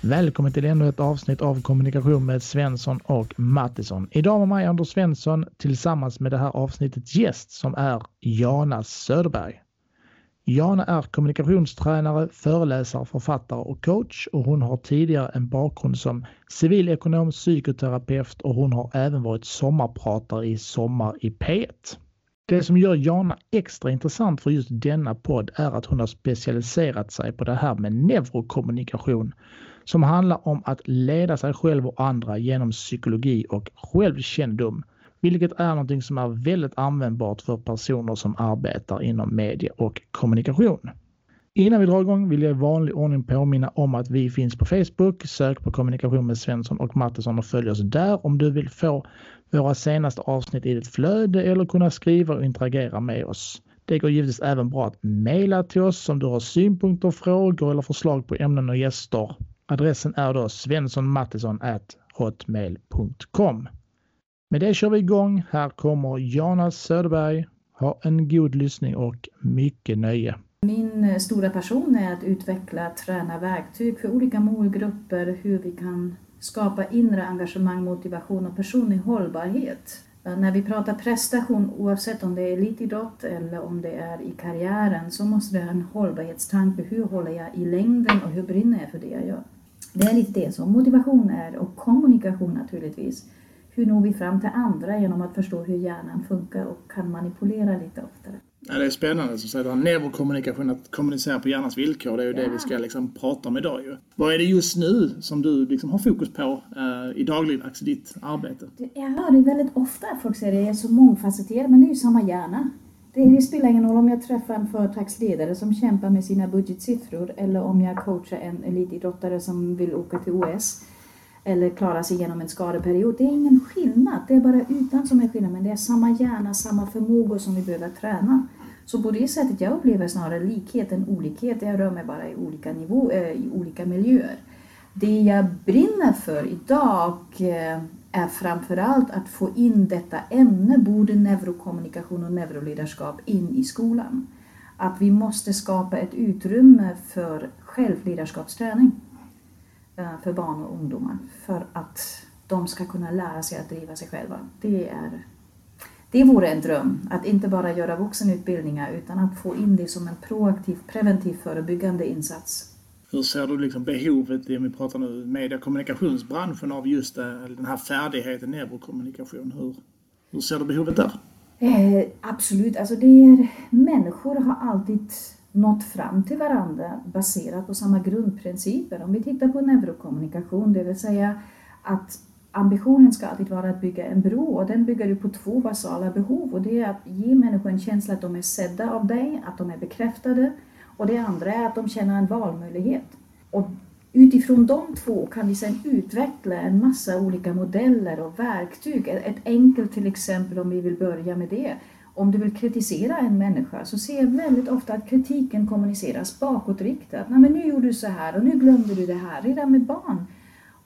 Välkommen till ännu ett avsnitt av kommunikation med Svensson och Mattisson. Idag med mig Anders Svensson tillsammans med det här avsnittets gäst som är Jana Söderberg. Jana är kommunikationstränare, föreläsare, författare och coach och hon har tidigare en bakgrund som civilekonom, psykoterapeut och hon har även varit sommarpratare i Sommar i P1. Det som gör Jana extra intressant för just denna podd är att hon har specialiserat sig på det här med neurokommunikation som handlar om att leda sig själv och andra genom psykologi och självkännedom, vilket är någonting som är väldigt användbart för personer som arbetar inom media och kommunikation. Innan vi drar igång vill jag i vanlig ordning påminna om att vi finns på Facebook. Sök på kommunikation med Svensson och Mattisson och följ oss där om du vill få våra senaste avsnitt i ditt flöde eller kunna skriva och interagera med oss. Det går givetvis även bra att mejla till oss om du har synpunkter, frågor eller förslag på ämnen och gäster. Adressen är då svenssonmattisson.hotmail.com. Med det kör vi igång. Här kommer Jonas Söderberg. Ha en god lyssning och mycket nöje. Min eh, stora passion är att utveckla träna verktyg för olika målgrupper, hur vi kan skapa inre engagemang, motivation och personlig hållbarhet. Eh, när vi pratar prestation, oavsett om det är elitidrott eller om det är i karriären, så måste det ha en hållbarhetstanke. Hur håller jag i längden och hur brinner jag för det jag gör? Det är lite det som motivation är och kommunikation naturligtvis. Hur når vi fram till andra genom att förstå hur hjärnan funkar och kan manipulera lite oftare. Ja, det är spännande som säger neurokommunikation, att kommunicera på hjärnans villkor, det är ju ja. det vi ska liksom prata om idag ju. Vad är det just nu som du liksom har fokus på uh, i dagligdags i ditt arbete? Jag hör det väldigt ofta, folk säger att det är så mångfacetterat, men det är ju samma hjärna. Det, spelar ingen roll om jag träffar en företagsledare som kämpar med sina budgetsiffror eller om jag coachar en elitidrottare som vill åka till OS eller klara sig igenom en skadeperiod. Det är ingen skillnad. Det är bara ytan som är skillnad, men det är samma hjärna, samma förmågor som vi behöver träna. Så på det sättet jag upplever snarare likhet än olikhet. Jag rör mig bara i olika nivå, eh, i olika miljöer. Det jag brinner för idag eh, är framförallt att få in detta ämne, både neurokommunikation och neuroledarskap, in i skolan. Att vi måste skapa ett utrymme för självledarskapsträning eh, för barn och ungdomar för att de ska kunna lära sig att driva sig själva. Det, är, det vore en dröm, att inte bara göra vuxenutbildningar utan att få in det som en proaktiv, preventiv, förebyggande insats hur ser du liksom behovet, om vi pratar nu media och kommunikationsbranschen, av just eh, den här färdigheten neurokommunikation? Hur, hur ser du behovet där? Eh, absolut, alltså det är, människor har alltid nått fram till varandra baserat på samma grundprinciper. Om vi tittar på neurokommunikation, det vill säga att ambitionen ska alltid vara att bygga en bro och den bygger ju på två basala behov och det är att ge människor en känsla att de är sedda av dig, att de är bekräftade och det andra är att de känner en valmöjlighet. Och utifrån de två kan vi sedan utveckla en massa olika modeller och verktyg. Ett enkelt till exempel om vi vill börja med det. Om du vill kritisera en människa så ser jag väldigt ofta att kritiken kommuniceras bakåtriktat. Nej men nu gjorde du så här och nu glömde du det här, redan med barn.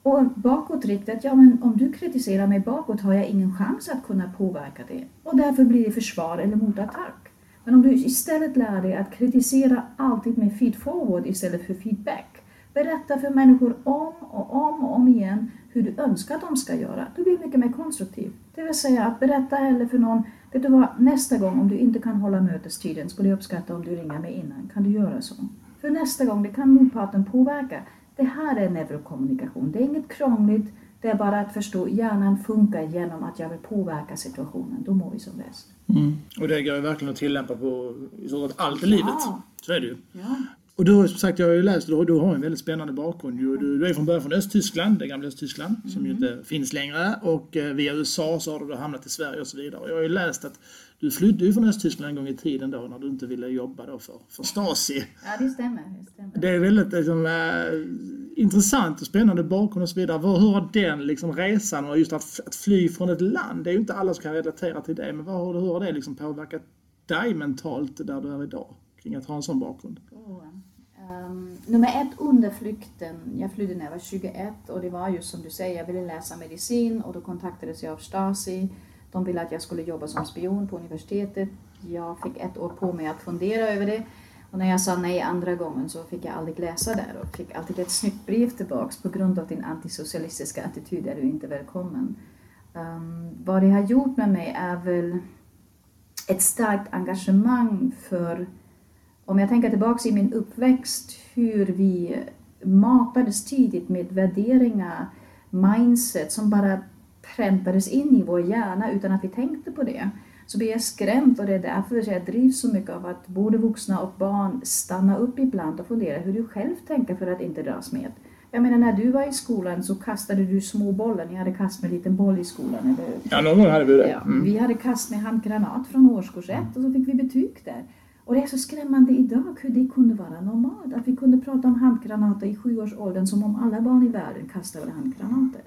Och bakåtriktat, ja men om du kritiserar mig bakåt har jag ingen chans att kunna påverka det. Och därför blir det försvar eller motattack. Men om du istället lär dig att kritisera alltid med feed forward istället för feedback. Berätta för människor om och om och om igen hur du önskar att de ska göra. Du blir mycket mer konstruktiv. Det vill säga att berätta heller för någon, vet du vad, nästa gång om du inte kan hålla mötestiden skulle jag uppskatta om du ringer mig innan. Kan du göra så? För nästa gång, det kan motparten påverka. Det här är neurokommunikation. Det är inget krångligt, det är bara att förstå, hjärnan funkar genom att jag vill påverka situationen. Då mår vi som bäst. Mm. Och det går ju verkligen att tillämpa på i stort sett allt i livet. Ja. Så är det ju. Ja. Och du har som sagt, jag har ju läst, du, du har en väldigt spännande bakgrund. Du, du är från början från Östtyskland, det gamla Östtyskland, mm. som ju mm. inte finns längre. Och eh, via USA så har du hamnat i Sverige och så vidare. Och jag har ju läst att du flydde ju från Östtyskland en gång i tiden då när du inte ville jobba då för, för Stasi. Ja, det stämmer. Det, stämmer. det är väldigt liksom, äh, intressant och spännande bakgrund och så vidare. Hur har den liksom, resan och just att, att fly från ett land, det är ju inte alla som kan relatera till det, men vad, hur har det liksom påverkat dig mentalt där du är idag? Kring att ha en sån bakgrund? Oh. Um, nummer ett under flykten, jag flydde när jag var 21 och det var just som du säger, jag ville läsa medicin och då kontaktades jag av Stasi. De ville att jag skulle jobba som spion på universitetet. Jag fick ett år på mig att fundera över det. Och när jag sa nej andra gången så fick jag aldrig läsa där och fick alltid ett snyggt brev tillbaks på grund av din antisocialistiska attityd är du inte välkommen. Um, vad det har gjort med mig är väl ett starkt engagemang för, om jag tänker tillbaks i min uppväxt, hur vi matades tidigt med värderingar, mindset som bara präntades in i vår hjärna utan att vi tänkte på det så blir jag skrämd och det är därför jag drivs så mycket av att både vuxna och barn stannar upp ibland och funderar hur du själv tänker för att inte dras med. Jag menar när du var i skolan så kastade du små bollar, ni hade kast med en liten boll i skolan, eller Ja, någon gång hade vi det. Ja, Mm. vi hade kast med handgranat från årskurs ett och så fick vi betyg där. Och det är så skrämmande idag hur det kunde vara normalt, att vi kunde prata om handgranater i sjuårsåldern som om alla barn i världen kastade handgranater.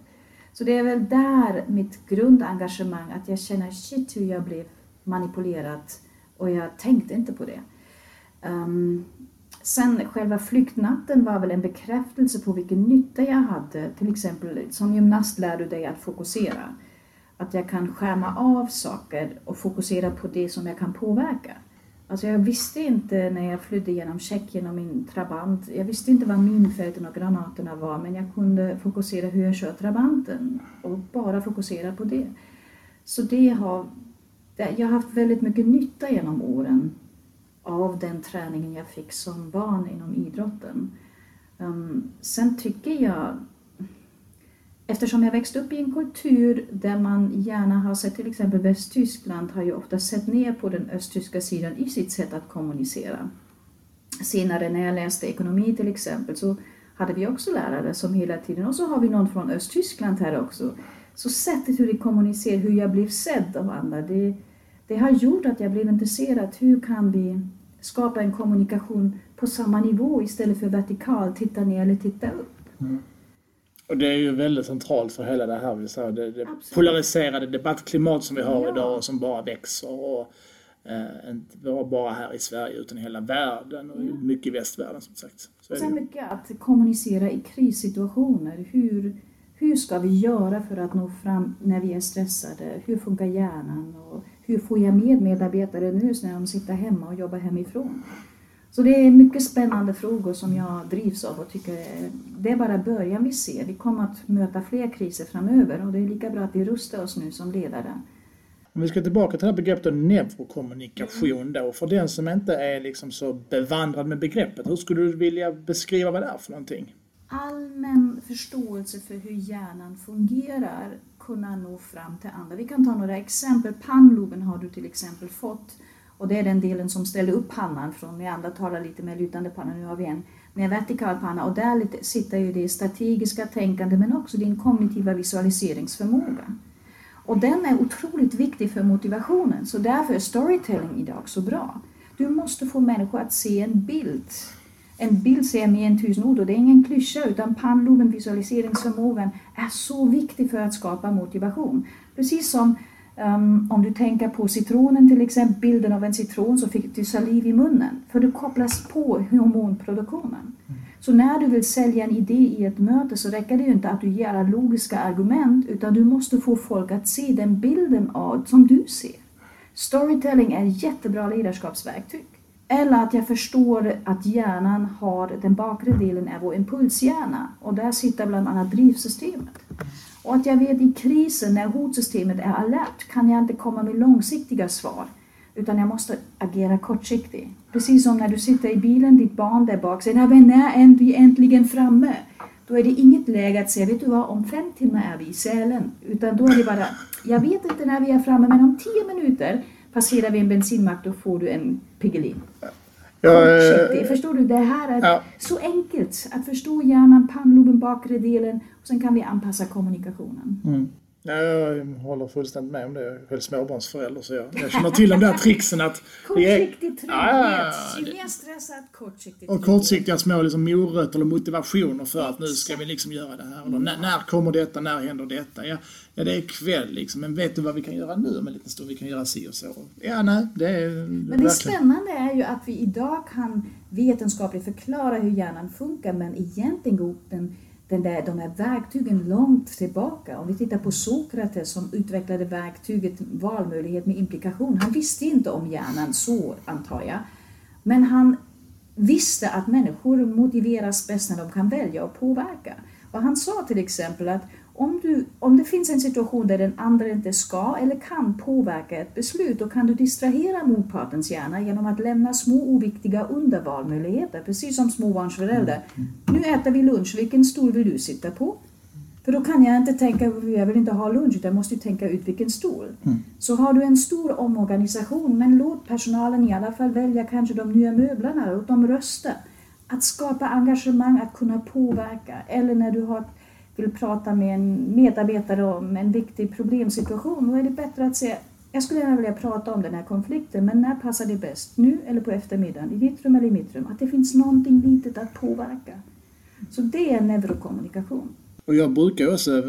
Så det är väl där mitt grundengagemang, att jag känner shit hur jag blev manipulerat och jag tänkte inte på det. Um, sen själva flyktnatten var väl en bekräftelse på vilken nytta jag hade. Till exempel som gymnast lär du dig att fokusera. Att jag kan skärma av saker och fokusera på det som jag kan påverka. Alltså jag visste inte när jag flydde genom Tjeckien och min trabant, jag visste inte vad minfälten och granaterna var men jag kunde fokusera hur jag kör trabanten och bara fokusera på det. Så det har, det- jag har haft väldigt mycket nytta genom åren av den träningen jag fick som barn inom idrotten. Um, sen tycker jag, eftersom jag växte upp i en kultur där man gärna har sett, till exempel Västtyskland har ju ofta sett ner på den östtyska sidan i sitt sätt att kommunicera. Senare när jag läste ekonomi till exempel så hade vi också lärare som hela tiden, och så har vi någon från Östtyskland här också. Så sättet hur de kommunicerar, hur jag blev sedd av andra, det, det har gjort att jag blev intresserad. Hur kan vi skapa en kommunikation på samma nivå istället för vertikal, titta ner eller titta upp? Och det är ju väldigt centralt för hela det här, vi säger, det, det polariserade debattklimat som vi har Ja. idag och som bara växer. Och, eh, inte bara här i Sverige utan i hela världen och mycket i västvärlden som sagt. Så Och sen mycket att kommunicera i krissituationer. Hur, hur ska vi göra för att nå fram när vi är stressade? Hur funkar hjärnan? Och hur får jag med medarbetare nu när de sitter hemma och jobbar hemifrån? Så det är mycket spännande frågor som jag drivs av och tycker det är bara början vi ser. Vi kommer att möta fler kriser framöver och det är lika bra att vi rustar oss nu som ledare. Om vi ska tillbaka till det här begreppet neurokommunikation då. För den som inte är liksom så bevandrad med begreppet, hur skulle du vilja beskriva vad det är för någonting? Allmän förståelse för hur hjärnan fungerar kunna nå fram till andra. Vi kan ta några exempel. Pannloben har du till exempel fått och det är den delen som ställer upp pannan från neandertalare lite med lutande panna. Nu har vi en med vertikal panna och där lite, sitter ju det strategiska tänkande men också din kognitiva visualiseringsförmåga. Och den är otroligt viktig för motivationen så därför är storytelling idag så bra. Du måste få människor att se en bild. En bild säger mer än tusen ord och det är ingen klyscha utan pannloben, visualiseringsförmågan är så viktig för att skapa motivation. Precis som um, om du tänker på citronen till exempel, bilden av en citron så fick du saliv i munnen för du kopplas på hormonproduktionen. Så när du vill sälja en idé i ett möte så räcker det ju inte att du ger logiska argument utan du måste få folk att se den bilden av, som du ser. Storytelling är ett jättebra ledarskapsverktyg. Eller att jag förstår att hjärnan har, den bakre delen är vår impulshjärna och där sitter bland annat drivsystemet. Och att jag vet i krisen när hotsystemet är alert kan jag inte komma med långsiktiga svar utan jag måste agera kortsiktigt. Precis som när du sitter i bilen, ditt barn där bak säger "Nej, när är vi äntligen framme? Då är det inget läge att säga, vet du vad, om fem timmar är vi i Sälen. Utan då är det bara, jag vet inte när vi är framme men om tio minuter passerar vi en bensinmack då får du en Piggelin. Eh, Kortsiktigt. Förstår du? Det här är Ja. så enkelt att förstå hjärnan, pannloben, bakre delen och sen kan vi anpassa kommunikationen. Mm. Ja, jag håller fullständigt med om det. Jag är själv småbarnsförälder så jag, jag känner till de där tricksen att... Kortsiktig trygghet. Ja, Ju mer stressat, kortsiktig Och kortsiktiga små liksom, morötter eller motivationer för att nu ska vi liksom göra det här. Eller, när, när kommer detta? När händer detta? Ja, ja, det är kväll liksom. Men vet du vad vi kan göra nu om en liten stund? Vi kan göra si och så. Ja, nej, det är Men det verkligen... spännande är ju att vi idag kan vetenskapligt förklara hur hjärnan funkar men egentligen går den, den där, de här verktygen långt tillbaka. Om vi tittar på Sokrates som utvecklade verktyget valmöjlighet med implikation. Han visste inte om hjärnan så, antar jag. Men han visste att människor motiveras bäst när de kan välja och påverka. Och han sa till exempel att om, du, om det finns en situation där den andra inte ska eller kan påverka ett beslut, då kan du distrahera motpartens hjärna genom att lämna små oviktiga undervalmöjligheter, precis som småbarnsförälder. Nu äter vi lunch, vilken stol vill du sitta på? För då kan jag inte tänka, jag vill inte ha lunch, utan jag måste tänka ut vilken stol. Mm. Så har du en stor omorganisation, men låt personalen i alla fall välja kanske de nya möblerna, låt dem rösta. Att skapa engagemang, att kunna påverka. Eller när du har, vill prata med en medarbetare om en viktig problemsituation, då är det bättre att säga jag skulle gärna vilja prata om den här konflikten, men när passar det bäst? Nu eller på eftermiddagen? I ditt rum eller i mitt rum? Att det finns någonting litet att påverka. Så det är neurokommunikation. Och jag brukar också,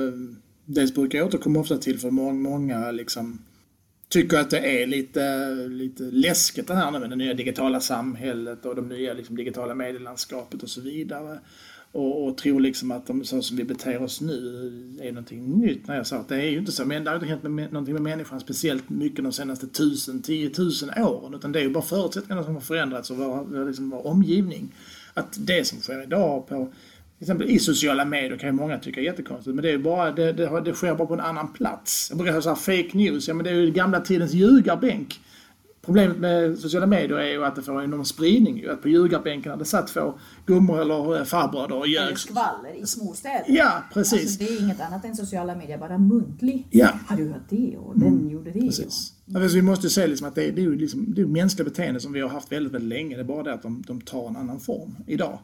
dels brukar jag återkomma ofta till för många, många liksom tycker att det är lite, lite läskigt det här med det nya digitala samhället och de nya liksom, digitala medielandskapet och så vidare. Och, och tror liksom att de, så som vi beter oss nu är någonting nytt. När jag sa att det är ju inte så, men det har inte hänt med, någonting med människan speciellt mycket de senaste tusen, tiotusen åren. Utan det är ju bara förutsättningarna som har förändrats och vår, liksom vår omgivning. Att det som sker idag på till exempel i sociala medier kan ju många tycka är jättekonstigt, men det, är bara, det, det, det sker bara på en annan plats. Jag brukar säga fake news, ja men det är ju gamla tidens ljugarbänk. Problemet med sociala medier är ju att det får enorm spridning. Att på ljugarbänken hade satt två gummor eller farbröder och ljög. Eller skvaller i småstäder. Ja, precis. Alltså, det är inget annat än sociala medier, bara muntlig. Ja. Har du hört det? Och den mm. gjorde det. Precis. Ja. Alltså, vi måste se liksom att det, det är ju liksom, det är mänskliga beteende som vi har haft väldigt, väldigt länge. Det är bara det att de, de tar en annan form idag.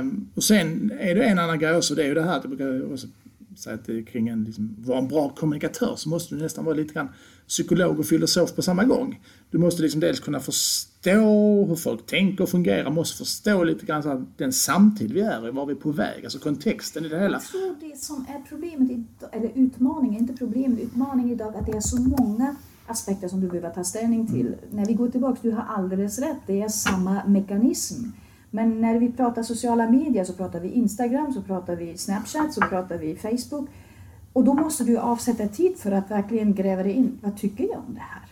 Um, och sen är det en annan grej också, det är ju det här att jag brukar också säga att kring en, liksom, vara en bra kommunikatör så måste du nästan vara lite grann psykolog och filosof på samma gång. Du måste liksom dels kunna förstå hur folk tänker och fungerar, måste förstå lite grann så den samtid vi är i, var vi är på väg, alltså kontexten i det hela. Jag tror det som är problemet, eller utmaningen, inte problemet, utmaningen idag att det är så många aspekter som du behöver ta ställning till. Mm. När vi går tillbaka, du har alldeles rätt, det är samma mekanism. Men när vi pratar sociala medier så pratar vi Instagram, så pratar vi Snapchat, så pratar vi Facebook. Och då måste du avsätta tid för att verkligen gräva dig in. Vad tycker jag om det här?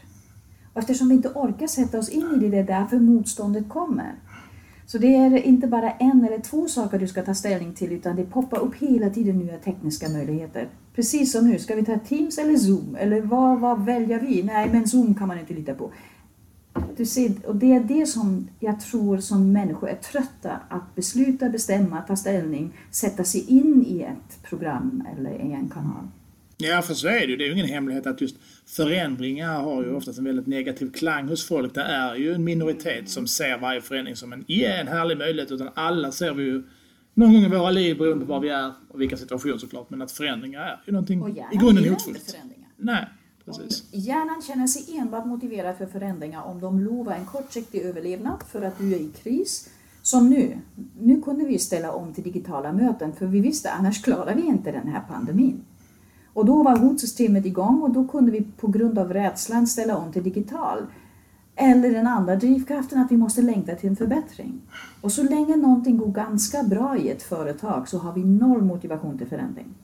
Och eftersom vi inte orkar sätta oss in i det, det är därför motståndet kommer. Så det är inte bara en eller två saker du ska ta ställning till utan det poppar upp hela tiden nya tekniska möjligheter. Precis som nu, ska vi ta Teams eller Zoom? Eller vad, vad väljer vi? Nej, men Zoom kan man inte lita på. Du ser, och det är det som jag tror som människor är trötta att besluta, bestämma, ta ställning, sätta sig in i ett program eller i en kanal. Ja, för så är det ju. Det är ju ingen hemlighet att just förändringar har ju oftast en väldigt negativ klang hos folk. Det är ju en minoritet som ser varje förändring som en, yeah, en härlig möjlighet, utan alla ser vi ju någon gång i våra liv beroende på var vi är och vilka situationer såklart. Men att förändringar är ju någonting i grunden hotfullt. Nej. Precis. Hjärnan känner sig enbart motiverad för förändringar om de lovar en kortsiktig överlevnad för att du är i kris. Som nu. Nu kunde vi ställa om till digitala möten för vi visste annars klarar vi inte den här pandemin. Och då var hotsystemet igång och då kunde vi på grund av rädslan ställa om till digital. Eller den andra drivkraften att vi måste längta till en förbättring. Och så länge någonting går ganska bra i ett företag så har vi noll motivation till förändring.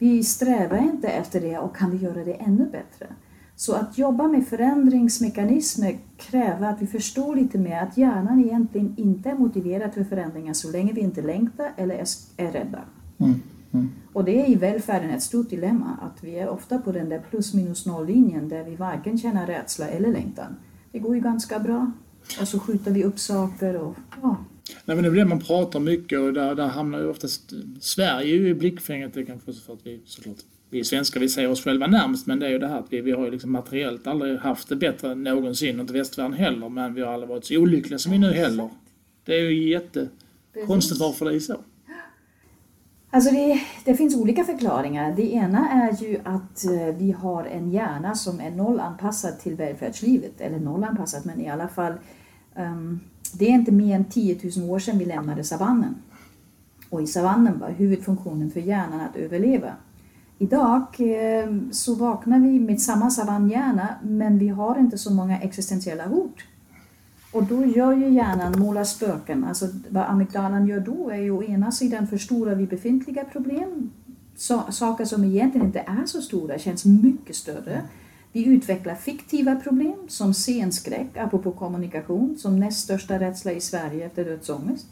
Vi strävar inte efter det och kan vi göra det ännu bättre? Så att jobba med förändringsmekanismer kräver att vi förstår lite mer att hjärnan egentligen inte är motiverad för förändringar så länge vi inte längtar eller är rädda. Mm. Mm. Och det är i välfärden ett stort dilemma att vi är ofta på den där plus minus noll linjen där vi varken känner rädsla eller längtan. Det går ju ganska bra och så skjuter vi upp saker och ja, Nej, men det är det man pratar mycket och där, där hamnar ju oftast Sverige i blickfänget. Det kanske för att vi såklart vi svenskar vi säger oss själva närmst men det är ju det här att vi, vi har ju liksom materiellt aldrig haft det bättre någonsin och inte västvärlden heller men vi har aldrig varit så olyckliga som vi nu heller. Det är ju jättekonstigt varför det är så. Alltså det, det, finns olika förklaringar. Det ena är ju att eh, vi har en hjärna som är nollanpassad till välfärdslivet. Eller nollanpassad men i alla fall um, det är inte mer än 10 000 år sedan vi lämnade savannen. Och i savannen var huvudfunktionen för hjärnan att överleva. Idag eh, så vaknar vi med samma savannhjärna men vi har inte så många existentiella hot. Och då gör ju hjärnan målar spöken. Alltså vad amygdalan gör då är ju å ena sidan förstorar vi befintliga problem. Så, saker som egentligen inte är så stora känns mycket större. Vi utvecklar fiktiva problem som scenskräck, apropå kommunikation, som näst största rädsla i Sverige efter dödsångest.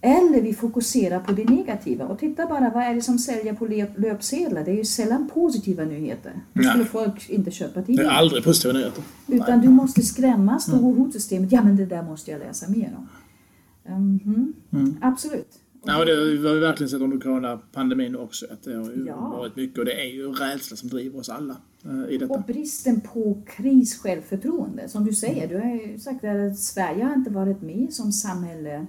Eller vi fokuserar på det negativa och titta bara vad är det som säljer på löpsedlar? Det är ju sällan positiva nyheter. Då skulle folk inte köpa tidningen. Det är aldrig positiva nyheter. Utan Nej. du måste skrämmas, då går hotsystemet, ja men det där måste jag läsa mer om. Mm -hmm. mm. Absolut. Ja, det har vi verkligen sett under coronapandemin också. Att det har ja. varit mycket och det är ju rädsla som driver oss alla eh, i detta. Och bristen på krissjälvförtroende. Som du säger, du har ju sagt att Sverige har inte varit med som samhälle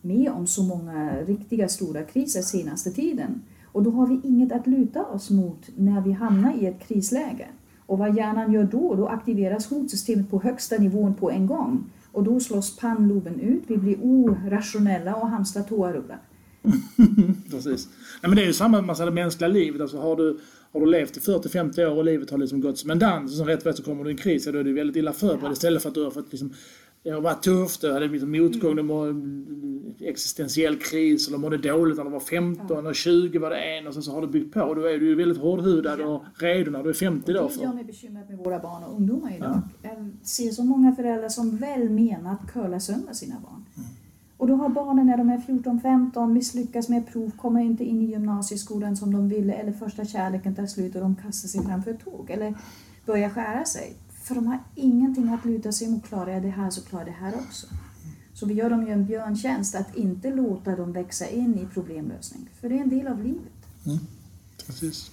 med om så många riktiga stora kriser senaste tiden. Och då har vi inget att luta oss mot när vi hamnar i ett krisläge. Och vad hjärnan gör då? Då aktiveras hotsystemet på högsta nivån på en gång. Och då slås pannloben ut, vi blir orationella och hamstrar toarullar. Precis. Nej, men det är ju samma med det mänskliga livet. Alltså, har, du, har du levt i 40-50 år och livet har liksom gått som en dans och så rätt vad så kommer du i en kris, då är du väldigt illa förberedd ja. istället för att du har fått liksom, det har varit tufft, du hade liksom motgång, du mådde existentiell kris, eller mådde dåligt när du var 15 och 20 var det en och sen så har du byggt på. Då är du ju väldigt hårdhudad och redo när du är 50 då. Det gör mig bekymrad med våra barn och ungdomar idag. Ja. Jag ser så många föräldrar som väl menat curlar sönder sina barn. Mm. Och då har barnen när de är 14-15 misslyckas med prov, kommer inte in i gymnasieskolan som de ville eller första kärleken tar slut och de kastar sig framför ett tåg eller börjar skära sig. För de har ingenting att luta sig mot. Klarar jag det här så klarar jag det här också. Så vi gör dem ju en björntjänst att inte låta dem växa in i problemlösning. För det är en del av livet. Mm, precis.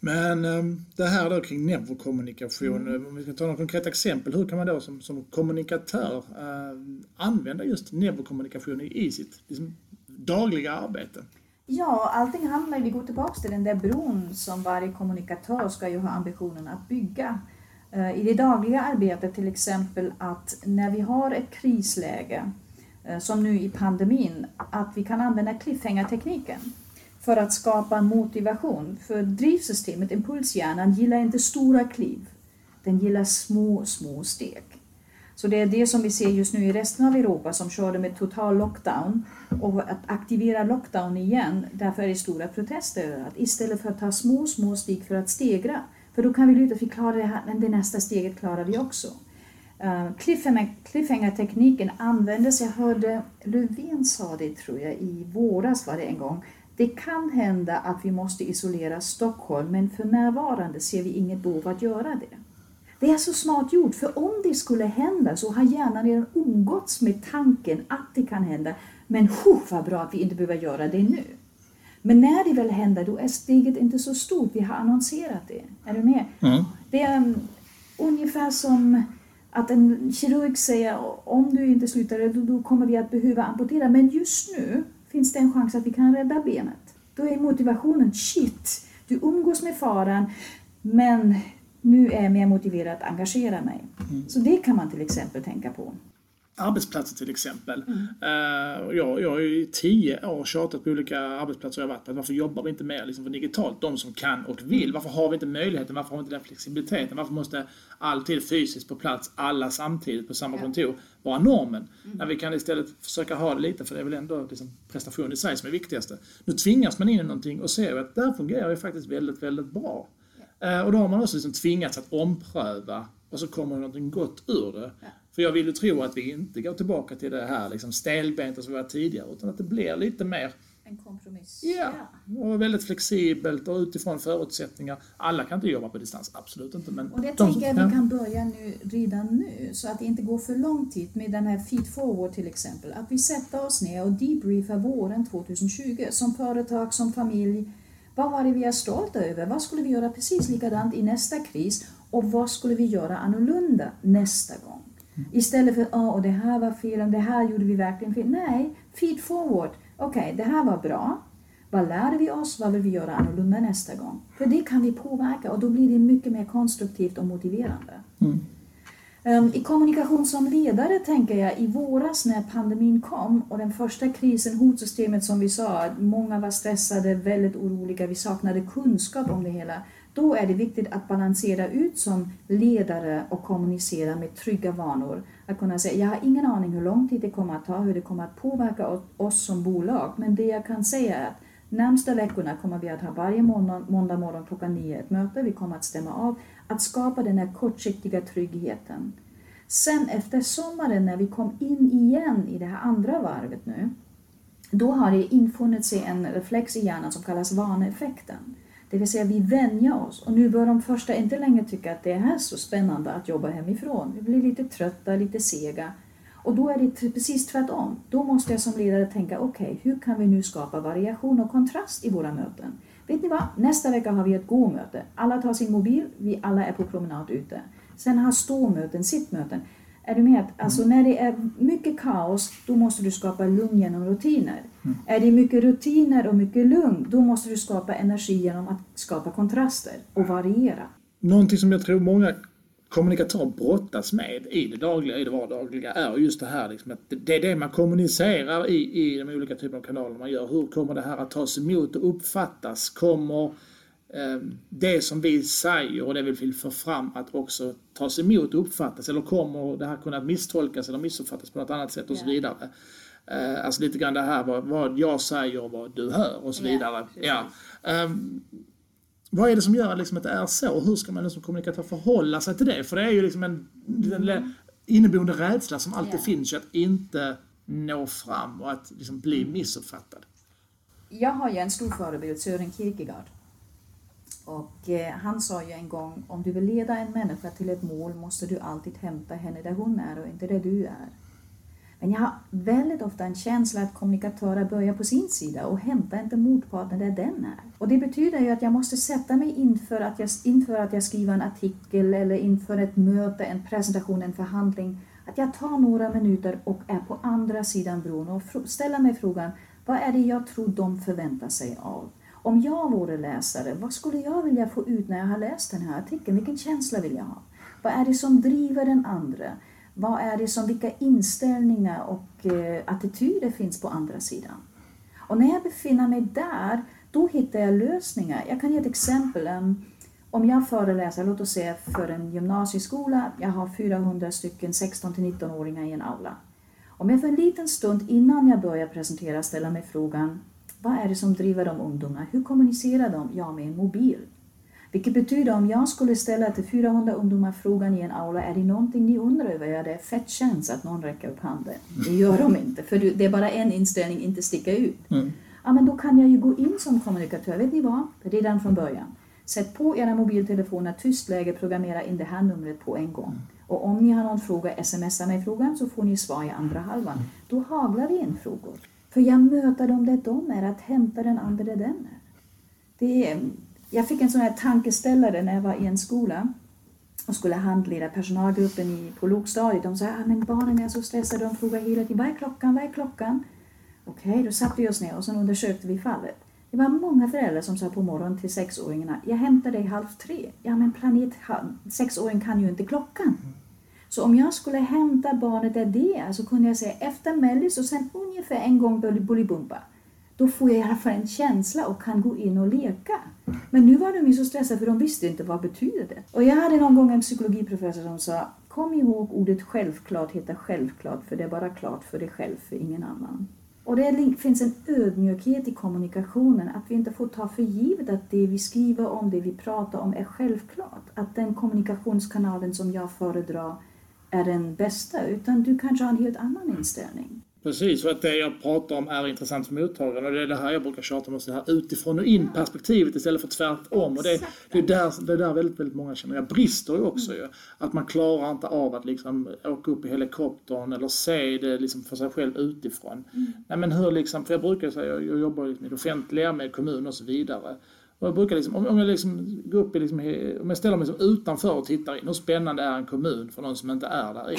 Men um, det här då kring neurokommunikation, mm. om vi ska ta några konkreta exempel, hur kan man då som, som kommunikatör uh, använda just neurokommunikation i, i sitt liksom, dagliga arbete? Ja, allting handlar vi går tillbaka till den där bron som varje kommunikatör ska ju ha ambitionen att bygga. Eh, I det dagliga arbetet till exempel att när vi har ett krisläge, eh, som nu i pandemin, att vi kan använda cliffhanger-tekniken för att skapa motivation. För drivsystemet, impulshjärnan, gillar inte stora kliv. Den gillar små, små steg. Så det är det som vi ser just nu i resten av Europa som körde med total lockdown. Och att aktivera lockdown igen, därför är det stora protester. Att istället för att ta små, små steg för att stegra, för då kan vi luta att vi klarar det här, men det nästa steget klarar vi också. Uh, Cliffhanger-tekniken användes, jag hörde Löfven sa det tror jag i våras var det en gång, det kan hända att vi måste isolera Stockholm, men för närvarande ser vi inget behov att göra det. Det är så smart gjort, för om det skulle hända så har hjärnan redan umgåtts med tanken att det kan hända. Men vad bra att vi inte behöver göra det nu. Men när det väl händer, då är steget inte så stort. Vi har annonserat det. Är du med? Mm. Det är um, ungefär som att en kirurg säger om du inte slutar, då, då kommer vi att behöva amputera. Men just nu finns det en chans att vi kan rädda benet. Då är motivationen shit, du umgås med faran men nu är jag mer motiverad att engagera mig. Mm. Så det kan man till exempel tänka på arbetsplatser till exempel. Mm. Uh, jag, jag har ju i tio år tjatat på olika arbetsplatser jag varit på. Varför jobbar vi inte mer liksom digitalt? De som kan och vill. Mm. Varför har vi inte möjligheten? Varför har vi inte den flexibiliteten? Varför måste alltid fysiskt på plats, alla samtidigt på samma kontor, vara normen? Mm. När vi kan istället försöka ha det lite, för det är väl ändå liksom prestation i sig som är viktigaste. Nu tvingas man in i någonting och ser att där fungerar det faktiskt väldigt, väldigt bra. Uh, och då har man också liksom tvingats att ompröva och så kommer någonting gott ur det. Ja. För jag vill ju tro att vi inte går tillbaka till det här liksom stelbenta som vi var tidigare, utan att det blir lite mer en kompromiss. Ja, och väldigt flexibelt och utifrån förutsättningar. Alla kan inte jobba på distans, absolut inte. Men och det de, tänker jag ja. vi kan börja nu, redan nu, så att det inte går för lång tid med den här feed forward till exempel. Att vi sätter oss ner och debriefar våren 2020 som företag, som familj. Vad var det vi är stolta över? Vad skulle vi göra precis likadant i nästa kris? Och vad skulle vi göra annorlunda nästa gång? Istället för att oh, det här var fel, det här gjorde vi verkligen fel. Nej, feed forward. Okej, okay, det här var bra. Vad lärde vi oss? Vad vill vi göra annorlunda nästa gång? För det kan vi påverka och då blir det mycket mer konstruktivt och motiverande. Mm. Um, I kommunikation som ledare tänker jag i våras när pandemin kom och den första krisen, hotsystemet som vi sa, många var stressade, väldigt oroliga, vi saknade kunskap om det hela. Då är det viktigt att balansera ut som ledare och kommunicera med trygga vanor. Att kunna säga, jag har ingen aning hur lång tid det kommer att ta, hur det kommer att påverka oss som bolag, men det jag kan säga är att närmsta veckorna kommer vi att ha varje måndag, måndag morgon klockan nio ett möte. Vi kommer att stämma av att skapa den här kortsiktiga tryggheten. Sen efter sommaren när vi kom in igen i det här andra varvet nu, då har det infunnit sig en reflex i hjärnan som kallas vaneeffekten. Det vill säga vi vänjer oss och nu börjar de första inte längre tycka att det är så spännande att jobba hemifrån. Vi blir lite trötta, lite sega. Och då är det precis tvärtom. Då måste jag som ledare tänka, okej, okay, hur kan vi nu skapa variation och kontrast i våra möten? Vet ni vad? Nästa vecka har vi ett gå-möte. Alla tar sin mobil, vi alla är på promenad ute. Sen har ståmöten, sittmöten. Är du med? Alltså när det är mycket kaos, då måste du skapa lugn genom rutiner. Mm. Är det mycket rutiner och mycket lugn, då måste du skapa energi genom att skapa kontraster och variera. Någonting som jag tror många kommunikatörer brottas med i det dagliga, i det vardagliga, är just det här liksom att det är det man kommunicerar i, i de olika typerna av kanaler man gör. Hur kommer det här att tas emot och uppfattas? Kommer det som vi säger och det vi vill få fram att också tas emot och uppfattas eller kommer det här kunna misstolkas eller missuppfattas på något annat sätt och så vidare. Ehm, alltså lite grann det här vad, vad jag säger och vad du hör och så vidare. Ja, um, vad är det som gör liksom att det är så? Hur ska man som kommunikatör förhålla sig till det? För det är ju liksom en, en mm. inneboende rädsla som alltid yeah. finns att inte nå fram och att liksom bli mm. missuppfattad. Jag har ju en stor förebild, Sören Kierkegaard. Och eh, han sa ju en gång, om du vill leda en människa till ett mål måste du alltid hämta henne där hon är och inte där du är. Men jag har väldigt ofta en känsla att kommunikatörer börjar på sin sida och hämtar inte motparten där den är. Och det betyder ju att jag måste sätta mig inför att jag, inför att jag skriver en artikel eller inför ett möte, en presentation, en förhandling. Att jag tar några minuter och är på andra sidan bron och ställer mig frågan, vad är det jag tror de förväntar sig av? Om jag vore läsare, vad skulle jag vilja få ut när jag har läst den här artikeln? Vilken känsla vill jag ha? Vad är det som driver den andra? Vad är det som, vilka inställningar och eh, attityder finns på andra sidan? Och när jag befinner mig där, då hittar jag lösningar. Jag kan ge ett exempel. Om jag föreläser, låt oss säga för en gymnasieskola, jag har 400 stycken 16-19-åringar i en aula. Om jag för en liten stund innan jag börjar presentera ställer mig frågan, vad är det som driver de ungdomar? Hur kommunicerar de? Ja, med en mobil. Vilket betyder om jag skulle ställa till 400 ungdomar frågan i en aula, är det någonting ni undrar över? Ja, det är fett chans att någon räcker upp handen. Det gör de inte, för det är bara en inställning, inte sticka ut. Mm. Ja, men då kan jag ju gå in som kommunikatör, vet ni vad? Redan från början. Sätt på era mobiltelefoner, tyst läge, programmera in det här numret på en gång. Och om ni har någon fråga, smsa mig frågan så får ni svar i andra halvan. Då haglar det in frågor. För jag möter dem där de är, att hämta den andra där den är. Det är jag fick en sån här tankeställare när jag var i en skola och skulle handleda personalgruppen i, på lågstadiet. De sa att ah, men barnen är så stressade, de frågar hela tiden vad är klockan, vad är klockan? Okej, okay, då satte vi oss ner och sen undersökte vi fallet. Det var många föräldrar som sa på morgonen till sexåringarna, jag hämtar dig halv tre. Ja men planet, sexåringen kan ju inte klockan. Så om jag skulle hämta barnet där det är så kunde jag säga efter mellis och sen ungefär en gång Bolibompa. Då får jag i alla fall en känsla och kan gå in och leka. Men nu var de ju så stressade för de visste inte vad betyder det. Och jag hade någon gång en psykologiprofessor som sa Kom ihåg ordet självklart heter självklart för det är bara klart för dig själv, för ingen annan. Och det finns en ödmjukhet i kommunikationen, att vi inte får ta för givet att det vi skriver om, det vi pratar om är självklart. Att den kommunikationskanalen som jag föredrar är den bästa, utan du kanske har en helt annan inställning. Precis, och att det jag pratar om är intressant för mottagaren och det är det här jag brukar tjata om, det här utifrån och in perspektivet istället för tvärtom. Och det, det, är där, det är där väldigt, väldigt många känner, jag brister ju också mm. ju. Att man klarar inte av att liksom åka upp i helikoptern eller se det liksom för sig själv utifrån. Mm. Nej men hur liksom, för jag brukar säga, jag, jag jobbar liksom i det offentliga med kommun och så vidare. Och jag brukar liksom, om jag liksom går upp i liksom, om jag ställer mig liksom utanför och tittar in, hur spännande är en kommun för någon som inte är där i?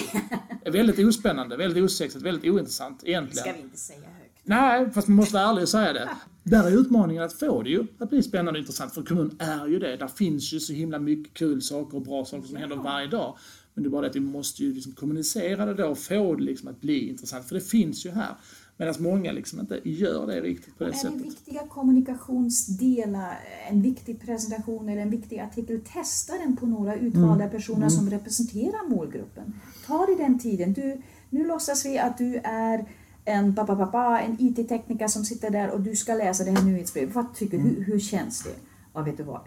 Är väldigt ospännande, väldigt osexigt, väldigt ointressant egentligen. Det ska vi inte säga högt. Nej, fast man måste vara ärlig och säga det. Där är utmaningen att få det ju att bli spännande och intressant, för kommun är ju det. Där finns ju så himla mycket kul saker och bra saker som händer varje dag. Men det är bara det att vi måste ju liksom kommunicera det då och få det liksom att bli intressant, för det finns ju här. Medan många liksom inte gör det riktigt på det sättet. Är det viktiga kommunikationsdelar, en viktig presentation eller en viktig artikel, testa den på några utvalda mm. personer mm. som representerar målgruppen. Ta dig den tiden. Du, nu låtsas vi att du är en pappa, en IT-tekniker som sitter där och du ska läsa det här nyhetsbrevet. Vad tycker mm. hur, hur känns det? Ja, vet du vad,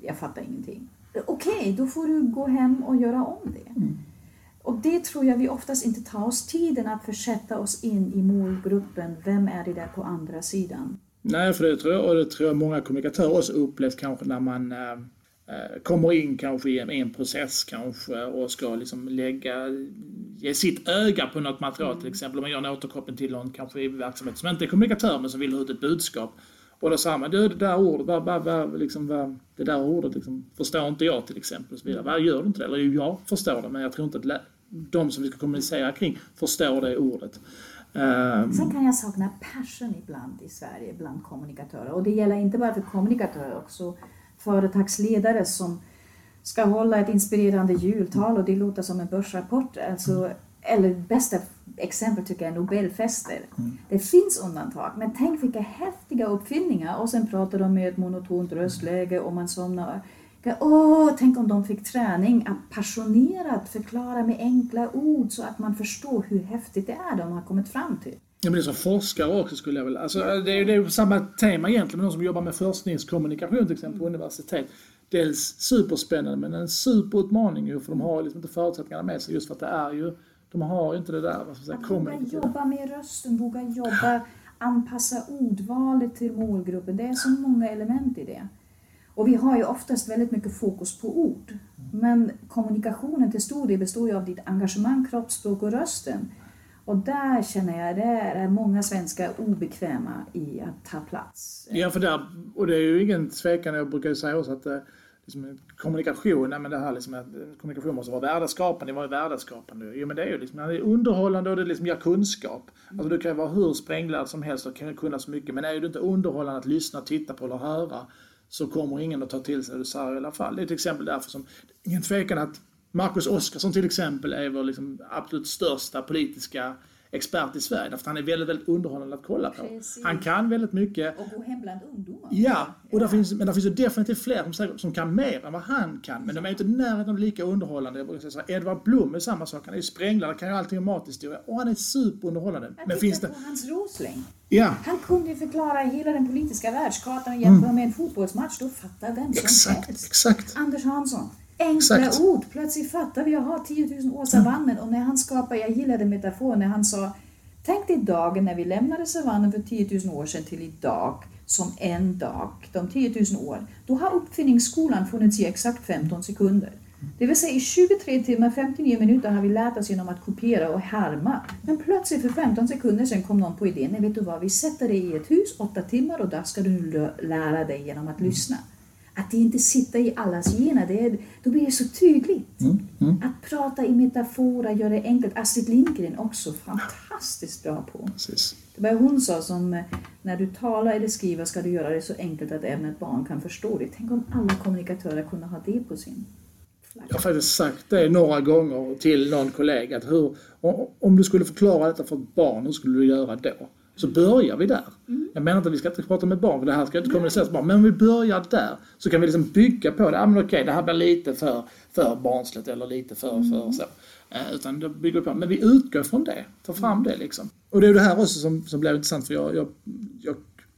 jag fattar ingenting. okej, okay, då får du gå hem och göra om det. Mm. Och det tror jag vi oftast inte tar oss tiden att försätta oss in i målgruppen. Vem är det där på andra sidan? Nej, för det tror jag, och det tror jag många kommunikatörer också upplevt kanske när man äh, kommer in kanske i en, en, process kanske och ska liksom lägga, ge sitt öga på något material mm. till exempel. Om man gör en återkoppling till någon kanske i verksamhet som inte är kommunikatör men som vill ha ut ett budskap. Och då säger man, du det där ordet, vad, vad, vad, liksom, vad, det där ordet liksom, förstår inte jag till exempel. Och så vidare. Vad gör du inte det? Eller jag förstår det men jag tror inte att de som vi ska kommunicera kring förstår det ordet. Um, Sen kan jag sakna passion ibland i Sverige bland kommunikatörer. Och det gäller inte bara för kommunikatörer, också företagsledare som ska hålla ett inspirerande jultal och det låter som en börsrapport. Alltså, eller bästa exempel tycker jag är Nobelfester. Mm. Det finns undantag, men tänk vilka häftiga uppfinningar och sen pratar de med ett monotont röstläge och man somnar. Åh, tänk om de fick träning att passionerat förklara med enkla ord så att man förstår hur häftigt det är de har kommit fram till. Ja, men det är som forskare också skulle jag vilja... Alltså, det, är, det är samma tema egentligen med de som jobbar med forskningskommunikation till exempel på universitet. Dels superspännande men en superutmaning ju för de har liksom inte förutsättningarna med sig just för att det är ju... De har inte det där, vad ska säga, Våga jobba med rösten, våga jobba, anpassa ordvalet till målgruppen. Det är så många element i det. Och vi har ju oftast väldigt mycket fokus på ord. Men kommunikationen till stor del består ju av ditt engagemang, kroppsspråk och rösten. Och där känner jag det är många svenskar obekväma i att ta plats. Ja, för där, och det är ju ingen tvekan, jag brukar ju säga också att eh, liksom, kommunikation, nej, men det här liksom, att kommunikation måste vara värdeskapande, vad är värdeskapande? Jo men det är ju liksom, det är underhållande och det liksom ger kunskap. Alltså du kan vara hur spränglärd som helst och kan kunna så mycket, men är du inte underhållande att lyssna, titta på eller höra så kommer ingen att ta till sig det du säger i alla fall. Det är till exempel därför som, ingen tvekan att Marcus Oskarsson till exempel är vår liksom absolut största politiska expert i Sverige. Därför att han är väldigt, väldigt underhållande att kolla på. Precis. Han kan väldigt mycket. Och gå hem bland ungdomar. Ja, och där finns, men det finns ju definitivt fler som, som kan mer än vad han kan. Men de är inte närheten lika underhållande. Jag brukar säga Edvard Blom är samma sak. Han är ju spränglare, kan ju allting om mathistoria. Och han är superunderhållande. Jag men finns det... på Hans Rosling. Ja. Han kunde ju förklara hela den politiska världskartan och jämföra mm. med en fotbollsmatch. Då fattar vem som exakt, helst. Exakt. Anders Hansson. Enkla exakt. ord. Plötsligt fattar vi. Jag har 10 000 år savannen. Och när han skapade, jag gillade metaforen när han sa Tänk dig dagen när vi lämnade savannen för 10 000 år sedan till idag som en dag, de 10 000 år. Då har uppfinningsskolan funnits i exakt 15 sekunder. Det vill säga i 23 timmar 59 minuter har vi lärt oss genom att kopiera och härma. Men plötsligt för 15 sekunder sedan kom någon på idén, nej vet du vad, vi sätter dig i ett hus 8 timmar och där ska du lära dig genom att lyssna. Att det inte sitter i allas gener, det är, då blir det så tydligt. Mm, mm. Att prata i metaforer gör det enkelt. Astrid Lindgren också fantastiskt bra på. Precis. Det var hon sa som, eh, när du talar eller skriver ska du göra det så enkelt att även ett barn kan förstå det. Tänk om alla kommunikatörer kunde ha det på sin flagga. Jag har faktiskt sagt det några gånger till någon kollega, att hur, om du skulle förklara detta för ett barn, hur skulle du göra då? Så börjar vi där. Mm. Jag menar inte att vi ska inte prata med barn, för det här ska inte kommuniceras med barn. Men om vi börjar där så kan vi liksom bygga på det. Ja men okej, det här blir lite för, för barnsligt eller lite för, mm. för så. Eh, utan då bygger vi på. Men vi utgår från det, tar fram det liksom. Och det är det här också som, som blir intressant för jag, jag, jag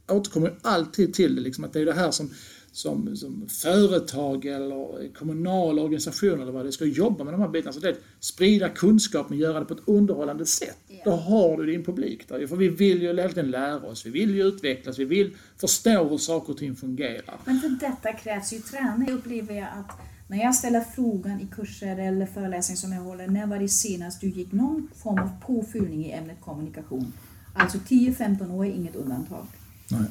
återkommer alltid till det liksom, att det är det här som som, som företag eller kommunala organisationer eller vad det ska jobba med de här bitarna. Så det är att sprida kunskap men göra det på ett underhållande sätt. Yeah. Då har du din publik där. För vi vill ju tiden lära oss, vi vill ju utvecklas, vi vill förstå hur saker och ting fungerar. Men för detta krävs ju träning. Jag upplever jag att när jag ställer frågan i kurser eller föreläsningar som jag håller, när var det senast du gick någon form av påfyllning i ämnet kommunikation? Alltså 10-15 år är inget undantag. Nej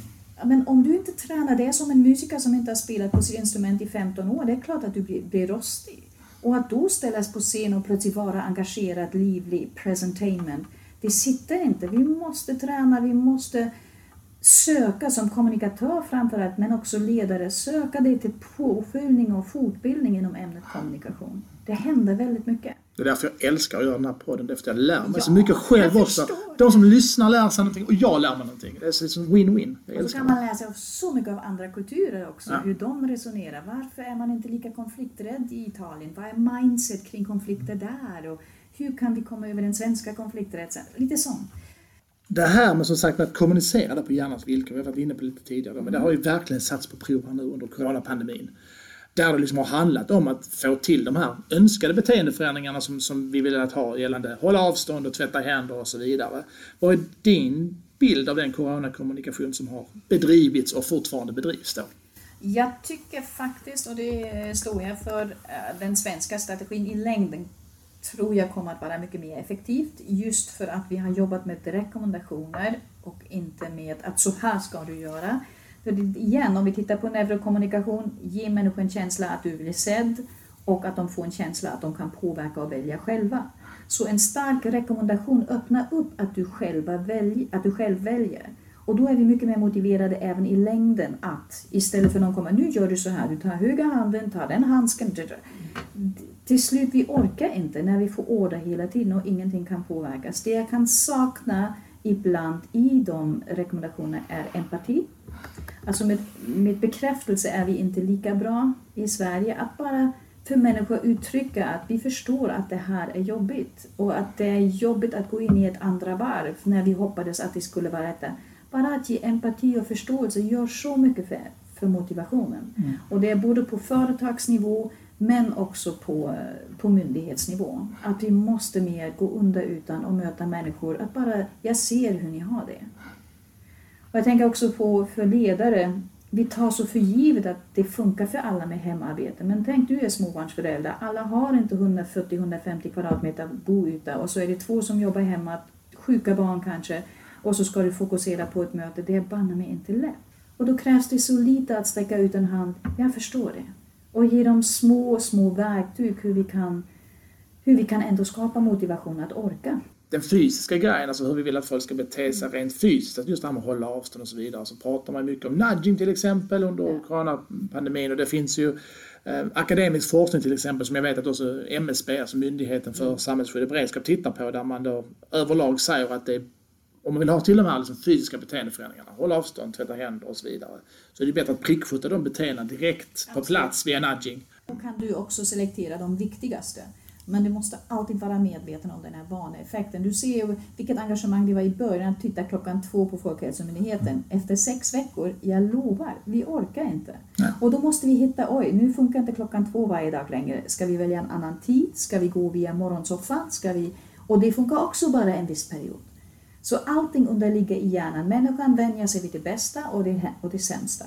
men om du inte tränar, det är som en musiker som inte har spelat på sitt instrument i 15 år, det är klart att du blir, blir rostig. Och att då ställas på scen och plötsligt vara engagerad, livlig, presentainment, det sitter inte. Vi måste träna, vi måste söka som kommunikatör framförallt, men också ledare, söka dig till påfyllning och fortbildning inom ämnet kommunikation. Det händer väldigt mycket. Det är därför jag älskar att göra den här podden, det är för att jag lär mig ja, så mycket själv också. De som lyssnar lär sig någonting och jag lär mig någonting. Det är liksom win-win. Och så kan man lära sig av så mycket av andra kulturer också, ja. hur de resonerar. Varför är man inte lika konflikträdd i Italien? Vad är mindset kring konflikter där? Och hur kan vi komma över den svenska konflikträdslan? Lite sånt. Det här med som sagt att kommunicera på hjärnans villkor, vi har varit inne på lite tidigare, men det har ju verkligen satts på prov här nu under coronapandemin där det liksom har handlat om att få till de här önskade beteendeförändringarna som, som vi vill att ha gällande hålla avstånd och tvätta händer och så vidare. Vad är din bild av den coronakommunikation som har bedrivits och fortfarande bedrivs då? Jag tycker faktiskt, och det står jag för, eh, den svenska strategin i längden tror jag kommer att vara mycket mer effektivt just för att vi har jobbat med rekommendationer och inte med att så här ska du göra. För igen, om vi tittar på neurokommunikation, ge människor en känsla att du blir sedd och att de får en känsla att de kan påverka och välja själva. Så en stark rekommendation öppnar upp att du, själva välj, att du själv väljer. Och då är vi mycket mer motiverade även i längden att istället för någon kommer, nu gör du så här, du tar höga handen, tar den handsken. Till slut, vi orkar inte när vi får order hela tiden och ingenting kan påverkas. Det jag kan sakna ibland i de rekommendationerna är empati. Alltså med, med bekräftelse är vi inte lika bra i Sverige. Att bara för människor uttrycka att vi förstår att det här är jobbigt och att det är jobbigt att gå in i ett andra varv när vi hoppades att det skulle vara detta. Bara att ge empati och förståelse gör så mycket för, för motivationen. Mm. Och det är både på företagsnivå men också på, på myndighetsnivå. Att vi måste mer gå under utan och möta människor. Att bara, jag ser hur ni har det. Och jag tänker också på för ledare. Vi tar så för givet att det funkar för alla med hemarbete. Men tänk du är småbarnsförälder. Alla har inte 140-150 kvadratmeter boyta och så är det två som jobbar hemma, sjuka barn kanske. Och så ska du fokusera på ett möte. Det är banne mig inte lätt. Och då krävs det så lite att sträcka ut en hand. Jag förstår det och ge dem små, små verktyg hur vi kan, hur vi kan ändå skapa motivation att orka. Den fysiska grejen, alltså hur vi vill att folk ska bete sig rent fysiskt, att just det här med att hålla avstånd och så vidare, så pratar man mycket om nudging till exempel under ja. coronapandemin och det finns ju eh, akademisk forskning till exempel som jag vet att också MSB, alltså Myndigheten för mm. samhällsskydd och beredskap, tittar på där man då överlag säger att det är om man vill ha till de här liksom fysiska beteendeförändringarna, hålla avstånd, tvätta händer och så vidare, så är det bättre att prickskjuta de beteendena direkt på plats via nudging. Då kan du också selektera de viktigaste. Men du måste alltid vara medveten om den här vaneeffekten. Du ser ju vilket engagemang det var i början att titta klockan två på Folkhälsomyndigheten. Efter sex veckor, jag lovar, vi orkar inte. Nej. Och då måste vi hitta, oj, nu funkar inte klockan två varje dag längre. Ska vi välja en annan tid? Ska vi gå via morgonsoffan? Ska vi... Och det funkar också bara en viss period. Så allting underligger i hjärnan. Människan vänjer sig vid det bästa och det, och det sämsta.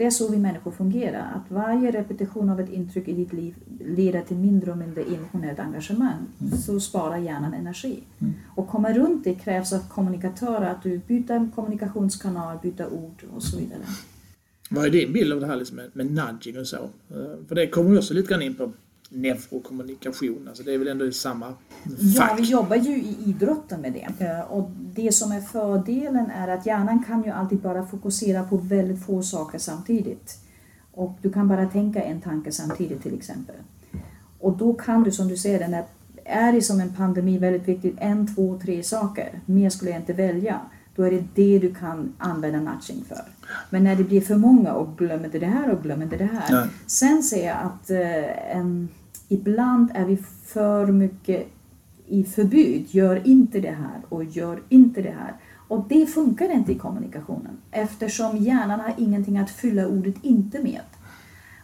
Det är så vi människor fungerar, att varje repetition av ett intryck i ditt liv leder till mindre och mindre emotionellt engagemang. Mm. Så sparar hjärnan energi. Mm. Och komma runt det krävs av kommunikatörer, att du byter kommunikationskanal, byter ord och så vidare. Vad är din bild av det här liksom med, med nudging och så? Eh, för det kommer vi också lite grann in på neurokommunikation. Alltså det är väl ändå i samma fack? Ja, vi jobbar ju i idrotten med det. Eh, och det som är fördelen är att hjärnan kan ju alltid bara fokusera på väldigt få saker samtidigt. Och du kan bara tänka en tanke samtidigt till exempel. Och då kan du, som du säger, när är det som en pandemi väldigt viktigt, en, två, tre saker. Mer skulle jag inte välja. Då är det det du kan använda nudging för. Men när det blir för många och glöm inte det här och glöm inte det här. Ja. Sen ser jag att eh, en ibland är vi för mycket i förbud. Gör inte det här och gör inte det här. Och det funkar inte i kommunikationen eftersom hjärnan har ingenting att fylla ordet inte med.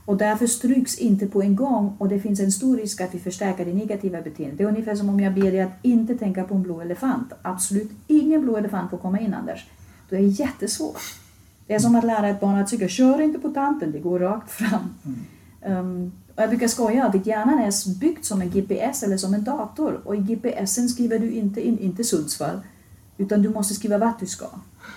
Och därför stryks inte på en gång och det finns en stor risk att vi förstärker det negativa beteendet. Det är ungefär som om jag ber dig att inte tänka på en blå elefant. Absolut ingen blå elefant får komma in Anders. Då är det jättesvårt. Det är som att lära ett barn att cykla. Kör inte på tanten, det går rakt fram. Mm. Um, och jag brukar skoja att hjärnan är byggd som en GPS eller som en dator och i GPSen skriver du inte in, inte Sundsvall, utan du måste skriva vart du ska.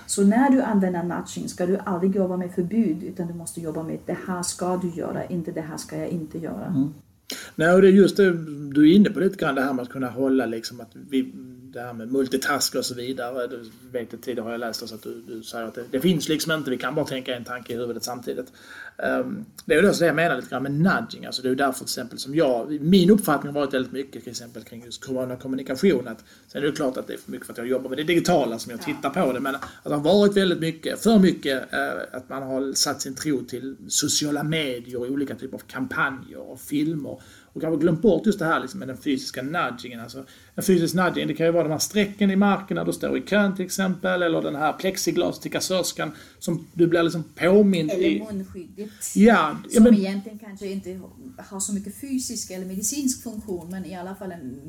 Så när du använder nudging ska du aldrig jobba med förbud utan du måste jobba med det här ska du göra, inte det här ska jag inte göra. Mm. Nej, och det är just det du är inne på lite grann, det här med att kunna hålla liksom att vi, det här med multitask och så vidare. Du vet att tidigare har jag läst att du, du säger att det, det, finns liksom inte, vi kan bara tänka en tanke i huvudet samtidigt. Um, det är ju det jag menar lite grann med nudging, alltså det är därför till exempel som jag, min uppfattning har varit väldigt mycket till exempel kring just kommunikation. Att, sen är det klart att det är för mycket för att jag jobbar med det digitala som jag tittar på det, men att det har varit väldigt mycket, för mycket, uh, att man har satt sin tro till sociala medier och olika typer av kampanjer och filmer och kanske glömt bort just det här liksom med den fysiska nudgingen. Alltså, en fysisk nudging, det kan ju vara de här strecken i marken när du står i kön till exempel, eller den här plexiglas till kassörskan som du blir liksom påmind Eller i. munskyddet. Ja, ja som men, egentligen kanske inte har så mycket fysisk eller medicinsk funktion men i alla fall en,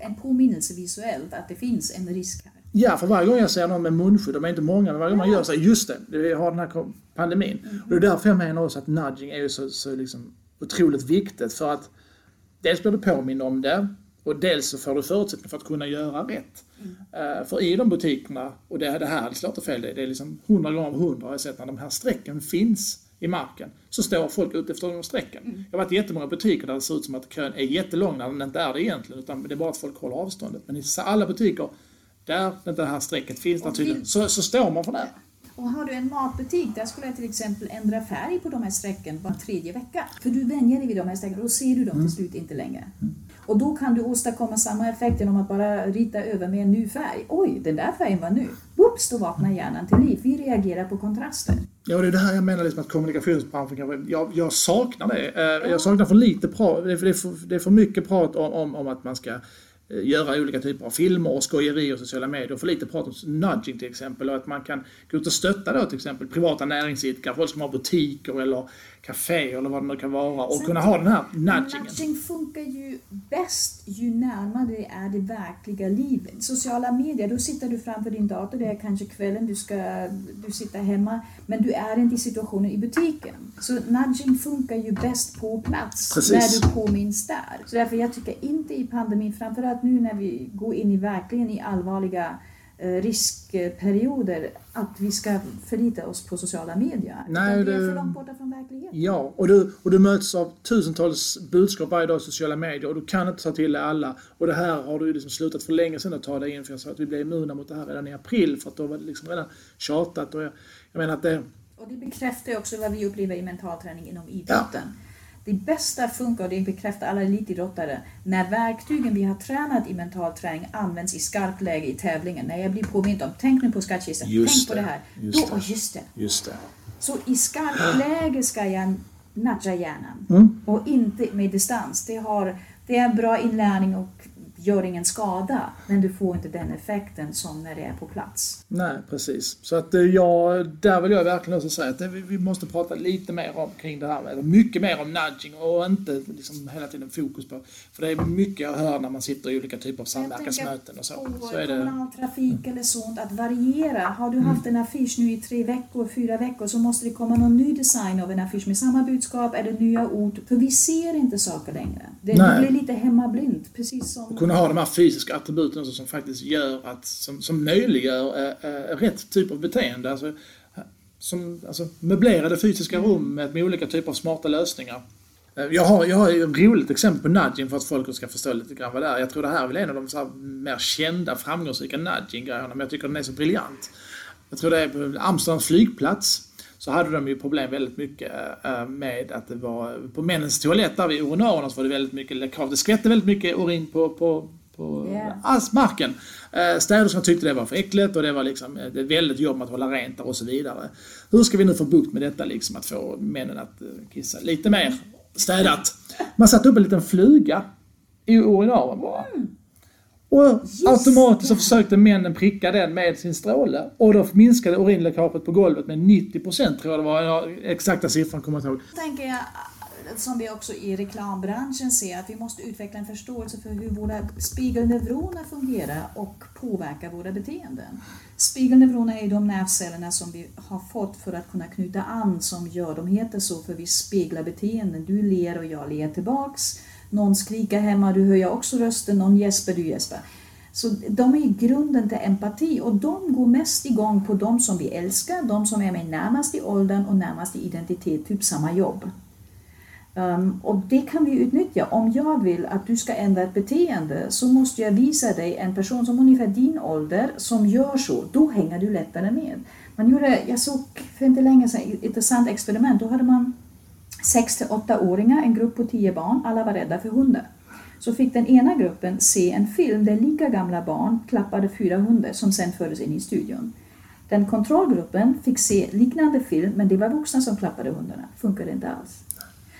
en påminnelse visuellt att det finns en risk här. ja, för varje gång jag ser någon med munskydd, de är inte många, men varje gång man gör så, just det, vi har den här pandemin. Och det är därför jag menar också att nudging är ju så, så liksom otroligt viktigt för att dels blir du påmind om det och dels så får du förutsättningar för att kunna göra rätt. Eh, för i de butikerna, och det, det här slår inte fel, det, är liksom 100 gånger av 100 har jag sett när de här strecken finns i marken, så står folk ute efter de strecken. Jag har varit i jättemånga butiker där det ser ut som att kön är jättelång när den inte är det egentligen, utan det är bara att folk håller avståndet. Men i alla butiker där det här strecket finns där tydligen, så, så står man för det. Och har du en matbutik, där skulle jag till exempel ändra färg på de här strecken var tredje vecka. För du vänjer dig vid de här strecken och då ser du dem Mm. till slut inte längre. Och då kan du åstadkomma samma effekt genom att bara rita över med en ny färg. Oj, den där färgen var ny. Whoops, då vaknar hjärnan till liv. Vi reagerar på kontraster. Ja, det är det här jag menar liksom att kommunikationsbranschen jag, jag saknar det. Eh, Jag saknar för lite prat, det är för, det är för, mycket prat om, om, om att man ska Eh, göra olika typer av filmer och skojerier och sociala medier. Och för lite prat om nudging till exempel och att man kan gå ut och stötta då till exempel privata näringsidkare, folk som har butiker eller café eller vad det nu kan vara och Sen- kunna ha den här nudgingen. Nudging funkar ju bäst ju närmare det är det verkliga livet. Sociala medier, då sitter du framför din dator, det är kanske kvällen, du, ska, du sitter hemma, men du är inte i situationen i butiken. Så nudging funkar ju bäst på plats, Precis. när du påminns där. Så därför jag tycker inte i pandemin, framförallt nu när vi går in i verkligen i allvarliga riskperioder, att vi ska förlita oss på sociala medier. Nej, det är för långt borta från verkligheten. Ja, och du, och du möts av tusentals budskap varje dag i sociala medier och du kan inte ta till dig alla. Och det här har du liksom slutat för länge sedan att ta dig in för jag sa att vi blev immuna mot det här redan i april för att då var det liksom redan tjatat och jag, jag menar att det... Och det bekräftar ju också vad vi upplever i mentalträning inom idrotten. Det bästa funkar, och det bekräftar alla elitidrottare, när verktygen vi har tränat i mental träning används i skarpt läge i tävlingen. När jag blir påmind om, tänk nu på skattkistan, tänk på det, här. just Då, det. och just det. Just det. Så i skarpt läge ska jag nudga hjärnan. Mm. Och inte med distans. Det, har, det är bra inlärning och gör ingen skada. Men du får inte den effekten som när det är på plats. Nej, precis. Så att eh, jag, där vill jag verkligen också säga att det, vi, måste prata lite mer om kring det här, eller mycket mer om nudging och inte liksom hela tiden fokus på, för det är mycket jag hör när man sitter i olika typer av samverkansmöten och så. På Så är det, kommunaltrafik eller sånt, att variera. Har du haft en affisch nu i tre veckor, fyra veckor, så måste det komma någon ny design av en affisch med samma budskap eller nya ord. För vi ser inte saker längre. Det, det blir lite hemmablint, precis som... kunna ha de här fysiska attributen också som faktiskt gör att, som, som möjliggör äh, äh, rätt typ av beteende. Alltså, som, alltså möblerade fysiska rum med, med olika typer av smarta lösningar. Äh, Jag har, jag har ett roligt exempel på nudging för att folk ska förstå lite grann vad det är. Jag tror det här är väl en av de så här mer kända, framgångsrika nudging-grejerna, men jag tycker den är så briljant. Jag tror det är på Amsterdams flygplats så hade de ju problem väldigt mycket äh, med att det var på männens toalett där vid urinarerna så var det väldigt mycket läckage. Det skvätte väldigt mycket urin på, på, på ass- marken. Äh, Städerskorna tyckte det var för äckligt och det var liksom eh, det är väldigt jobb med att hålla rent där och så vidare. Hur ska vi nu få bukt med detta liksom att få männen att eh, kissa lite mer städat? Man satte upp en liten fluga i urinaren bara. Och automatiskt så försökte männen pricka den med sin stråle och då minskade urinläckaget på golvet med 90% tror jag det var. Ja, exakta siffran kommer jag inte ihåg. tänker jag, som vi också i reklambranschen ser, att vi måste utveckla en förståelse för hur våra spegelneuroner fungerar och påverkar våra beteenden. Spegelneuroner är de nervcellerna som vi har fått för att kunna knyta an som gör, de heter så för vi speglar beteenden. Du ler och jag ler tillbaks. Någon skriker hemma, du hör jag också rösten, någon gäspar, du gäspar. Så de är grunden till empati och de går mest igång på de som vi älskar, de som är mig närmast i åldern och närmast i identitet, typ samma jobb. Um, och det kan vi utnyttja. Om jag vill att du ska ändra ett beteende så måste jag visa dig en person som ungefär din ålder som gör så. Då hänger du lättare med. Man gjorde, jag såg för inte länge sedan ett intressant experiment. Då hade man 6 till 8-åringar, en grupp på 10 barn. Alla var rädda för hundar. Så fick den ena gruppen se en film där lika gamla barn klappade fyra hundar som sen fördes in i studion. Den kontrollgruppen fick se liknande film men det var vuxna som klappade hundarna. Funkade inte alls.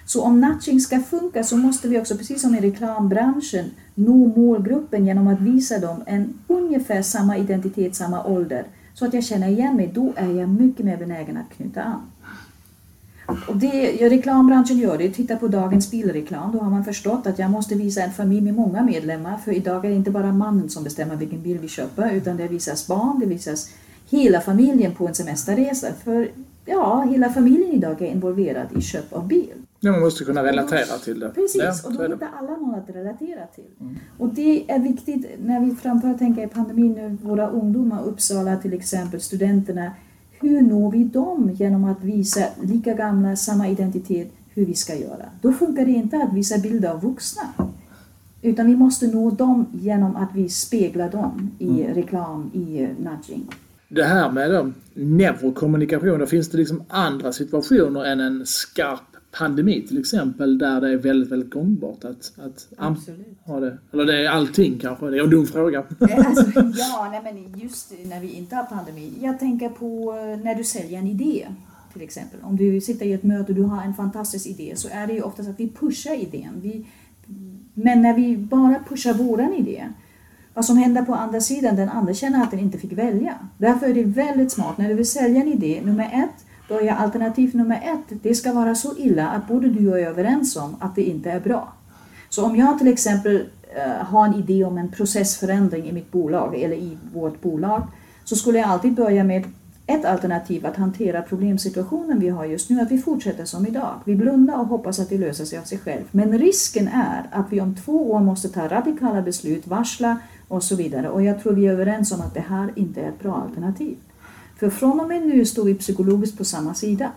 Så om nudging ska funka så måste vi också, precis som i reklambranschen, nå målgruppen genom att visa dem en ungefär samma identitet, samma ålder. Så att jag känner igen mig, då är jag mycket mer benägen att knyta an. Och det ja, reklambranschen gör det. Titta på dagens bilreklam. Då har man förstått att jag måste visa en familj med många medlemmar. För idag är det inte bara mannen som bestämmer vilken bil vi köper utan det visas barn, det visas hela familjen på en semesterresa. För ja, hela familjen idag är involverad i köp av bil. Ja, man måste kunna relatera till det. Precis, ja, och då hittar alla någon att relatera till. Mm. Och det är viktigt när vi framför tänker i pandemin nu, våra ungdomar, Uppsala till exempel, studenterna, hur når vi dem genom att visa lika gamla, samma identitet, hur vi ska göra? Då funkar det inte att visa bilder av vuxna. Utan vi måste nå dem genom att vi speglar dem i mm. reklam, i nudging. Det här med då, neurokommunikation, då finns det liksom andra situationer än en skarp pandemi till exempel där det är väldigt, väldigt gångbart att, att ha det. Eller det är allting kanske, det är en dum fråga. Eh, alltså, ja, nej, men just när vi inte har pandemi. Jag tänker på eh, när du säljer en idé till exempel. Om du sitter i ett möte och du har en fantastisk idé så är det ju oftast att vi pushar idén. Vi, men när vi bara pushar våran idé vad som händer på andra sidan, den andra känner att den inte fick välja. Därför är det väldigt smart, när du vill sälja en idé, nummer ett, då är alternativ nummer ett, det ska vara så illa att både du och jag är överens om att det inte är bra. Så om jag till exempel eh, har en idé om en processförändring i mitt bolag eller i vårt bolag så skulle jag alltid börja med ett alternativ att hantera problemsituationen vi har just nu, att vi fortsätter som idag. Vi blundar och hoppas att det löser sig av sig själv. Men risken är att vi om två år måste ta radikala beslut, varsla och så vidare. Och jag tror vi är överens om att det här inte är ett bra alternativ. För från och med nu står vi psykologiskt på samma sida.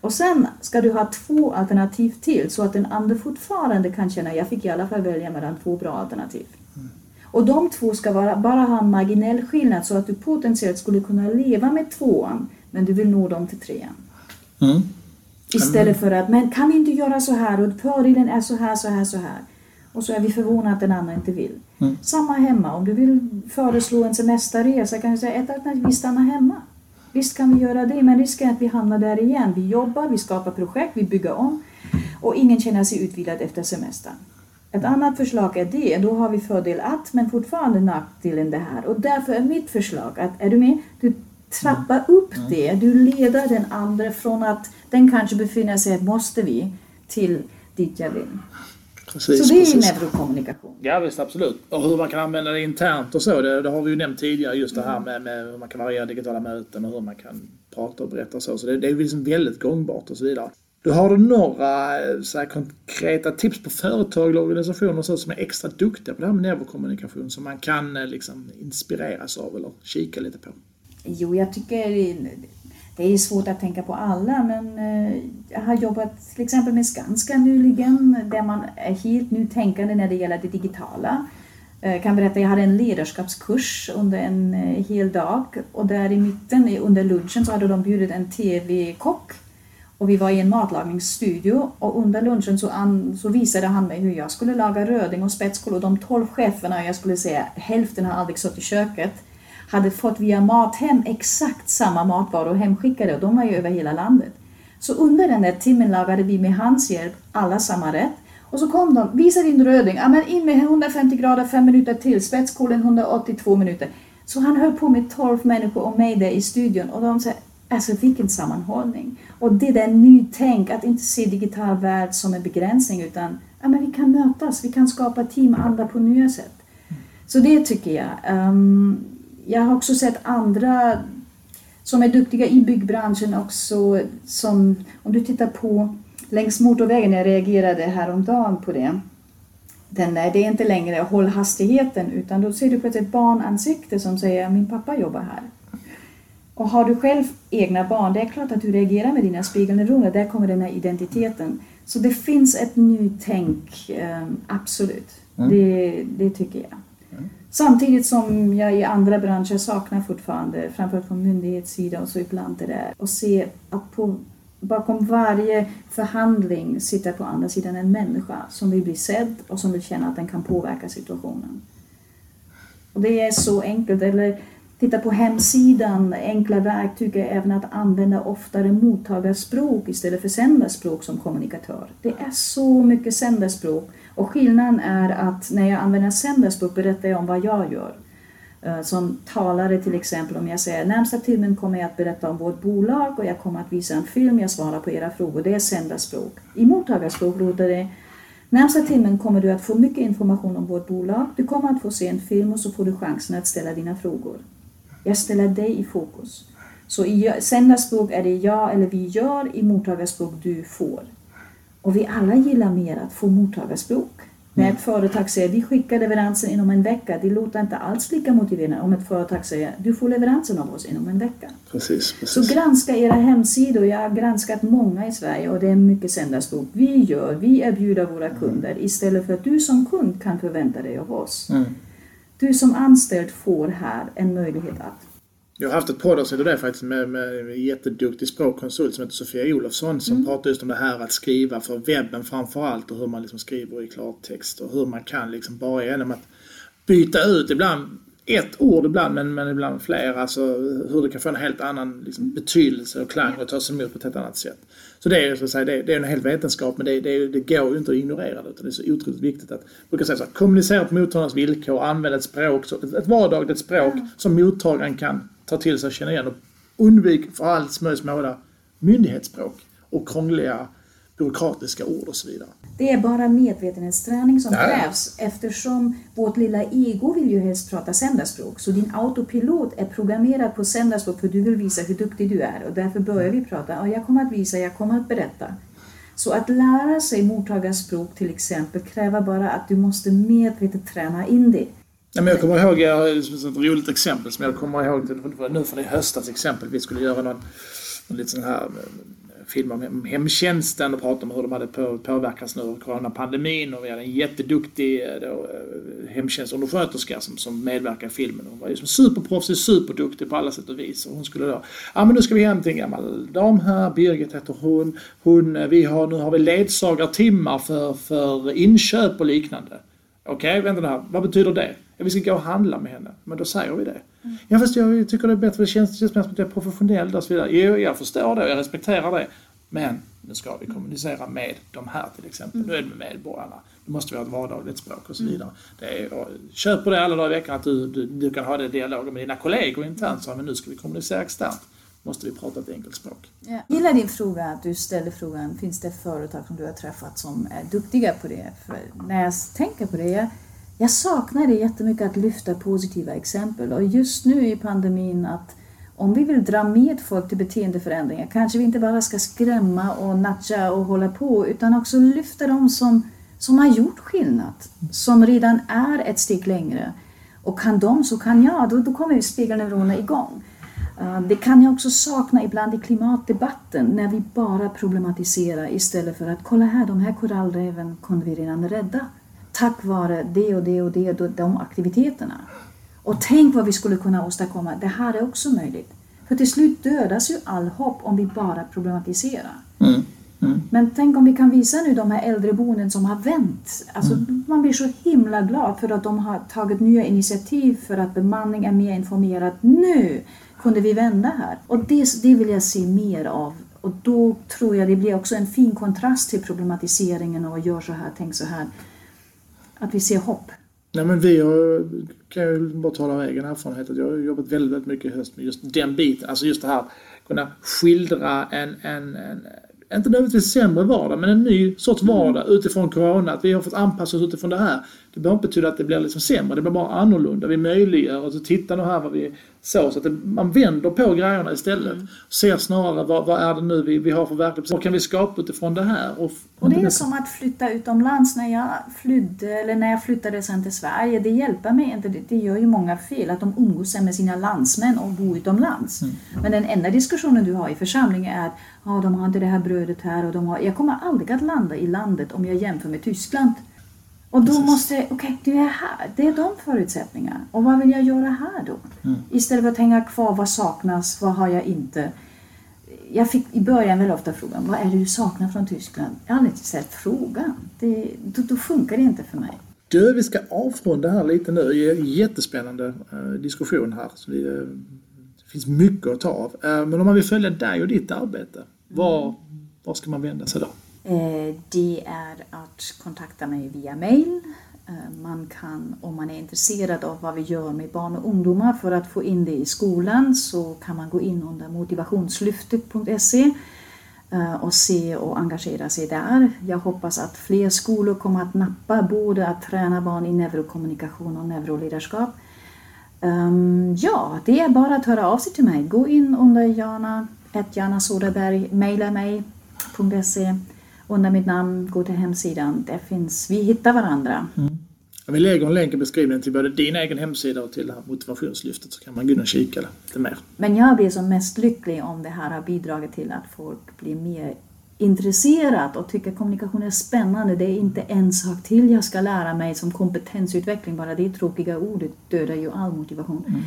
Och sen ska du ha två alternativ till så att den andra fortfarande kan känna att jag fick i alla fall välja mellan två bra alternativ. Mm. Och de två ska vara, bara ha en marginell skillnad så att du potentiellt skulle kunna leva med tvåan men du vill nå dem till trean. Mm. Istället för att, men kan vi inte göra så här och fördelen är så här, så här, så här. Och så är vi förvånade att den andra inte vill. Mm. Samma hemma, om du vill föreslå en semesterresa kan du säga ett alternativ, vi stannar hemma. Visst kan vi göra det, men risken är att vi hamnar där igen. Vi jobbar, vi skapar projekt, vi bygger om och ingen känner sig utvilad efter semestern. Ett annat förslag är det, då har vi fördel att, men fortfarande nackdelen det här. Och därför är mitt förslag att, är du med? Du trappar upp mm. det, du leder den andra från att den kanske befinner sig, måste vi, till dit jag vill. Precis, så det är precis. neurokommunikation. Ja visst, absolut. Och hur man kan använda det internt och så, det, det har vi ju nämnt tidigare. Just det här med, med hur man kan variera digitala möten och hur man kan prata och berätta och så. Så det, det är liksom väldigt gångbart och så vidare. Du har du några så här, konkreta tips på företag eller organisationer så, som är extra duktiga på det här med neurokommunikation som man kan eh, liksom, inspireras av eller kika lite på? Jo, jag tycker det är svårt att tänka på alla, men eh, jag har jobbat till exempel med Skanska nyligen, där man är helt nytänkande när det gäller det digitala. Jag kan berätta, jag hade en ledarskapskurs under en eh, hel dag och där i mitten under lunchen så hade de bjudit en TV-kock och vi var i en matlagningsstudio och under lunchen så, an, så visade han mig hur jag skulle laga röding och spetskål och de tolv cheferna, jag skulle säga hälften har aldrig suttit i köket, hade fått via Mathem exakt samma matvaror hemskickade och de var ju över hela landet. Så under den där timmen lagade vi med hans hjälp alla samma rätt. Och så kom de, visa din röding, ja men in med 150 grader 5 minuter till, spetskålen 182 minuter. Så han höll på med 12 människor och mig där i studion och de sa, alltså vilken sammanhållning. Och det där nytänk, att inte se digital värld som en begränsning utan ja, men vi kan mötas, vi kan skapa teamanda på nya sätt. Så det tycker jag. Um, jag har också sett andra som är duktiga i byggbranschen också. Som, om du tittar på längs motorvägen, jag reagerade häromdagen på det. Den, det är inte längre håll hastigheten utan då ser du på ett barnansikte som säger min pappa jobbar här. Och har du själv egna barn, det är klart att du reagerar med dina spegelneuroner, där kommer den här identiteten. Så det finns ett nytänk, eh, absolut. Mm. Det, det tycker jag. Samtidigt som jag i andra branscher saknar fortfarande, framförallt från myndighetssida och så ibland det där, och se att på, bakom varje förhandling sitter på andra sidan en människa som vill bli sedd och som vill känna att den kan påverka situationen. Och det är så enkelt, eller Titta på hemsidan, enkla verktyg är även att använda oftare mottagarspråk istället för sändarspråk som kommunikatör. Det är så mycket sändarspråk och skillnaden är att när jag använder sändarspråk berättar jag om vad jag gör. Eh, som talare till exempel, om jag säger närmsta timmen kommer jag att berätta om vårt bolag och jag kommer att visa en film, jag svarar på era frågor. Det är sändarspråk. I mottagarspråk låter det Närmsta timmen kommer du att få mycket information om vårt bolag. Du kommer att få se en film och så får du chansen att ställa dina frågor. Jag ställer dig i fokus. Så i sändarspråk är det jag eller vi gör, i mottagarspråk du får. Och vi alla gillar mer att få mottagarspråk. När ett företag säger vi skickar leveransen inom en vecka, det låter inte alls lika motiverande om ett företag säger du får leveransen av oss inom en vecka. Precis, precis. Så granska era hemsidor. Jag har granskat många i Sverige och det är mycket sändarspråk. Vi gör, vi erbjuder våra kunder istället för att du som kund kan förvänta dig av oss. Mm. Du som anställd får här en möjlighet att jag har haft ett poddavsnitt av det faktiskt med, med en jätteduktig språkkonsult som heter Sofia Olofsson som mm. pratar just om det här att skriva för webben framförallt och hur man liksom skriver i klartext och hur man kan liksom bara genom att byta ut ibland ett ord ibland men, men ibland fler. Alltså hur det kan få en helt annan liksom, betydelse och klang och tas emot på ett helt annat sätt. Så det är, så att säga, det, det är en hel vetenskap men det, det, det går ju inte att ignorera det utan det är så otroligt viktigt att, brukar säga så här, kommunicera på mottagarens villkor, använda ett språk, ett, ett vardagligt språk som mottagaren kan ta till sig och känna igen. Och undvik för allt små småda myndighetsspråk och krångliga byråkratiska ord och så vidare. Det är bara medvetenhetsträning som ja. krävs eftersom vårt lilla ego vill ju helst prata sändarspråk. Så din autopilot är programmerad på sändarspråk för du vill visa hur duktig du är och därför börjar vi prata. Ja, jag kommer att visa, jag kommer att berätta. Så att lära sig mottagarspråk till exempel kräver bara att du måste medvetet träna in det. Ja, men jag kommer ihåg, jag har liksom ett roligt exempel som jag kommer ihåg, nu från i höstas exempel, vi skulle göra någon, någon liten sån här eh, film om hemtjänsten och pratade om hur de hade påverkats nu av coronapandemin och vi hade en jätteduktig eh, då, eh, hemtjänstundersköterska som, som medverkade i filmen. Hon var ju superproffsig, superduktig på alla sätt och vis. Och hon skulle då, ja men nu ska vi hem till en gammal dam här, Birgit heter hon. hon vi har, nu har vi ledsagartimmar för, för inköp och liknande. Okej, okay, vänta nu här, vad betyder det? Vi ska gå och handla med henne. Men då säger vi det. Mm. Ja fast jag tycker det är bättre, det känns, det känns mer som att jag är professionell och så vidare. Jo, jag förstår det och jag respekterar det. Men nu ska vi kommunicera med de här till exempel. Mm. Nu är det med medborgarna. Då måste vi ha ett vardagligt språk och så mm. vidare. Det är, köp på det alla dagar i veckan att du, du, du kan ha det dialogen med dina kollegor internt. Så, men nu ska vi kommunicera externt. Måste vi prata ett enkelt språk. Ja. Jag gillar din fråga, att du ställer frågan, finns det företag som du har träffat som är duktiga på det? För när jag tänker på det, jag, jag saknar det jättemycket att lyfta positiva exempel och just nu i pandemin att om vi vill dra med folk till beteendeförändringar kanske vi inte bara ska skrämma och natcha och hålla på utan också lyfta dem som, som har gjort skillnad, som redan är ett steg längre. Och kan de så kan jag, då, då kommer spegelneuronerna igång. Eh, det kan jag också sakna ibland i klimatdebatten när vi bara problematiserar istället för att kolla här, de här korallreven kunde vi redan rädda tack vare det och det och det och de aktiviteterna. Och tänk vad vi skulle kunna åstadkomma. Det här är också möjligt. För till slut dödas ju all hopp om vi bara problematiserar. Mm. Mm. Men tänk om vi kan visa nu de här äldreboenden som har vänt. Alltså, mm. Man blir så himla glad för att de har tagit nya initiativ för att bemanning är mer informerad. Nu kunde vi vända här. Och det, det vill jag se mer av. Och då tror jag det blir också en fin kontrast till problematiseringen och gör så här, tänk så här att vi ser hopp? Nej, men vi har, kan jag bara tala av egen erfarenhet, att jag har jobbat väldigt, väldigt mycket i höst med just den biten. Alltså just det här, kunna skildra en, en, en inte nödvändigtvis sämre vardag, men en ny sorts vardag mm. utifrån corona. Att vi har fått anpassa oss utifrån det här. Det behöver inte betyda att det blir liksom sämre, det blir bara annorlunda. Vi möjliggör och så titta nu här vad vi så, så att det, man vänder på grejerna istället. Mm. Ser snarare vad, vad är det nu vi, vi har för verklighet, vad kan vi skapa utifrån det här? Och, och det är som att flytta utomlands. När jag flydde, eller när jag flyttade sen till Sverige, det hjälper mig inte. Det, det gör ju många fel, att de umgås med sina landsmän och bor utomlands. Mm. Men den enda diskussionen du har i församlingen är att ah, de har inte det här brödet här och de har... Jag kommer aldrig att landa i landet om jag jämför med Tyskland. Och då måste, okej, okay, du är här. Det är de förutsättningarna. Och vad vill jag göra här då? Mm. Istället för att hänga kvar, vad saknas, vad har jag inte? Jag fick i början väl ofta frågan, vad är det du saknar från Tyskland? Jag har aldrig ställt frågan. Det, då, då funkar det inte för mig. Du, vi ska avrunda här lite nu. Det är en jättespännande uh, diskussion här. Så uh, det finns mycket att ta av. Uh, men om man vill följa dig och ditt arbete, var, var ska man vända sig då? Eh, det är att kontakta mig via mail. Eh, man kan, om man är intresserad av vad vi gör med barn och ungdomar för att få in det i skolan, så kan man gå in under motivationslyftet.se eh, och se och engagera sig där. Jag hoppas att fler skolor kommer att nappa både att träna barn i neurokommunikation och neuroledarskap. Um, ja, det är bara att höra av sig till mig. Gå in under Jana, Jana Soderberg, mejla mig.se under mitt namn, gå till hemsidan. Det finns, vi hittar varandra. Mm. Vi lägger en länk i beskrivningen till både din egen hemsida och till det här motivationslyftet så kan man gå in och kika lite mer. Men jag blir som mest lycklig om det här har bidragit till att folk blir mer intresserade och tycker kommunikation är spännande. Det är inte en sak till jag ska lära mig som kompetensutveckling, bara det tråkiga ordet dödar ju all motivation. Mm.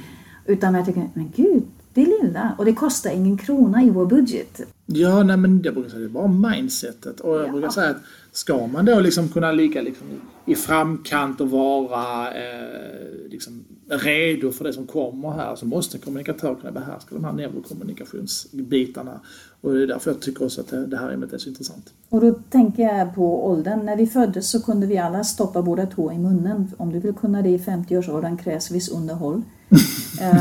Utan jag tycker, men gud, det lilla och det kostar ingen krona i vår budget. Ja, nej men jag brukar säga det är bara mindsetet. Och jag ja. brukar säga att ska man då liksom kunna ligga liksom i framkant och vara eh, liksom redo för det som kommer här så måste en kommunikatör kunna behärska de här neurokommunikationsbitarna. Och det är därför jag tycker också att det här ämnet är så intressant. Och då tänker jag på åldern. När vi föddes så kunde vi alla stoppa båda två i munnen. Om du vill kunna det i 50-årsåldern krävs viss underhåll.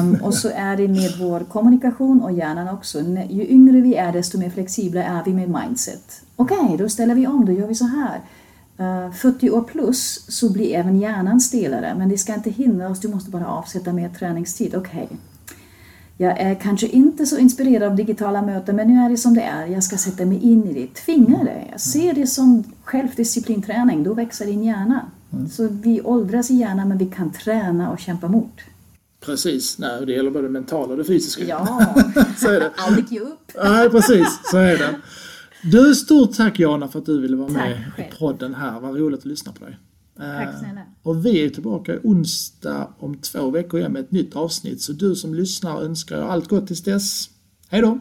um, och så är det med vår kommunikation och hjärnan också. Ju yngre vi är desto mer flexibla är vi med mindset. Okej, okay, då ställer vi om, då gör vi så här. Uh, 40 år plus så blir även hjärnan stelare men det ska inte hindra oss, du måste bara avsätta mer träningstid. Okej, okay. jag är kanske inte så inspirerad av digitala möten men nu är det som det är, jag ska sätta mig in i det. Tvinga dig, jag ser det som självdisciplinträning, då växer din hjärna. Mm. Så vi åldras i hjärnan men vi kan träna och kämpa mot. Precis, nej, det gäller både det mentala och det fysiska. Ja, så är det. aldrig ge upp. Nej, precis, så är det. Du, stort tack Jana för att du ville vara med i podden här. Vad roligt att lyssna på dig. Tack snälla. Och vi är tillbaka onsdag om två veckor igen med ett nytt avsnitt. Så du som lyssnar önskar jag allt gott tills dess. Hej då!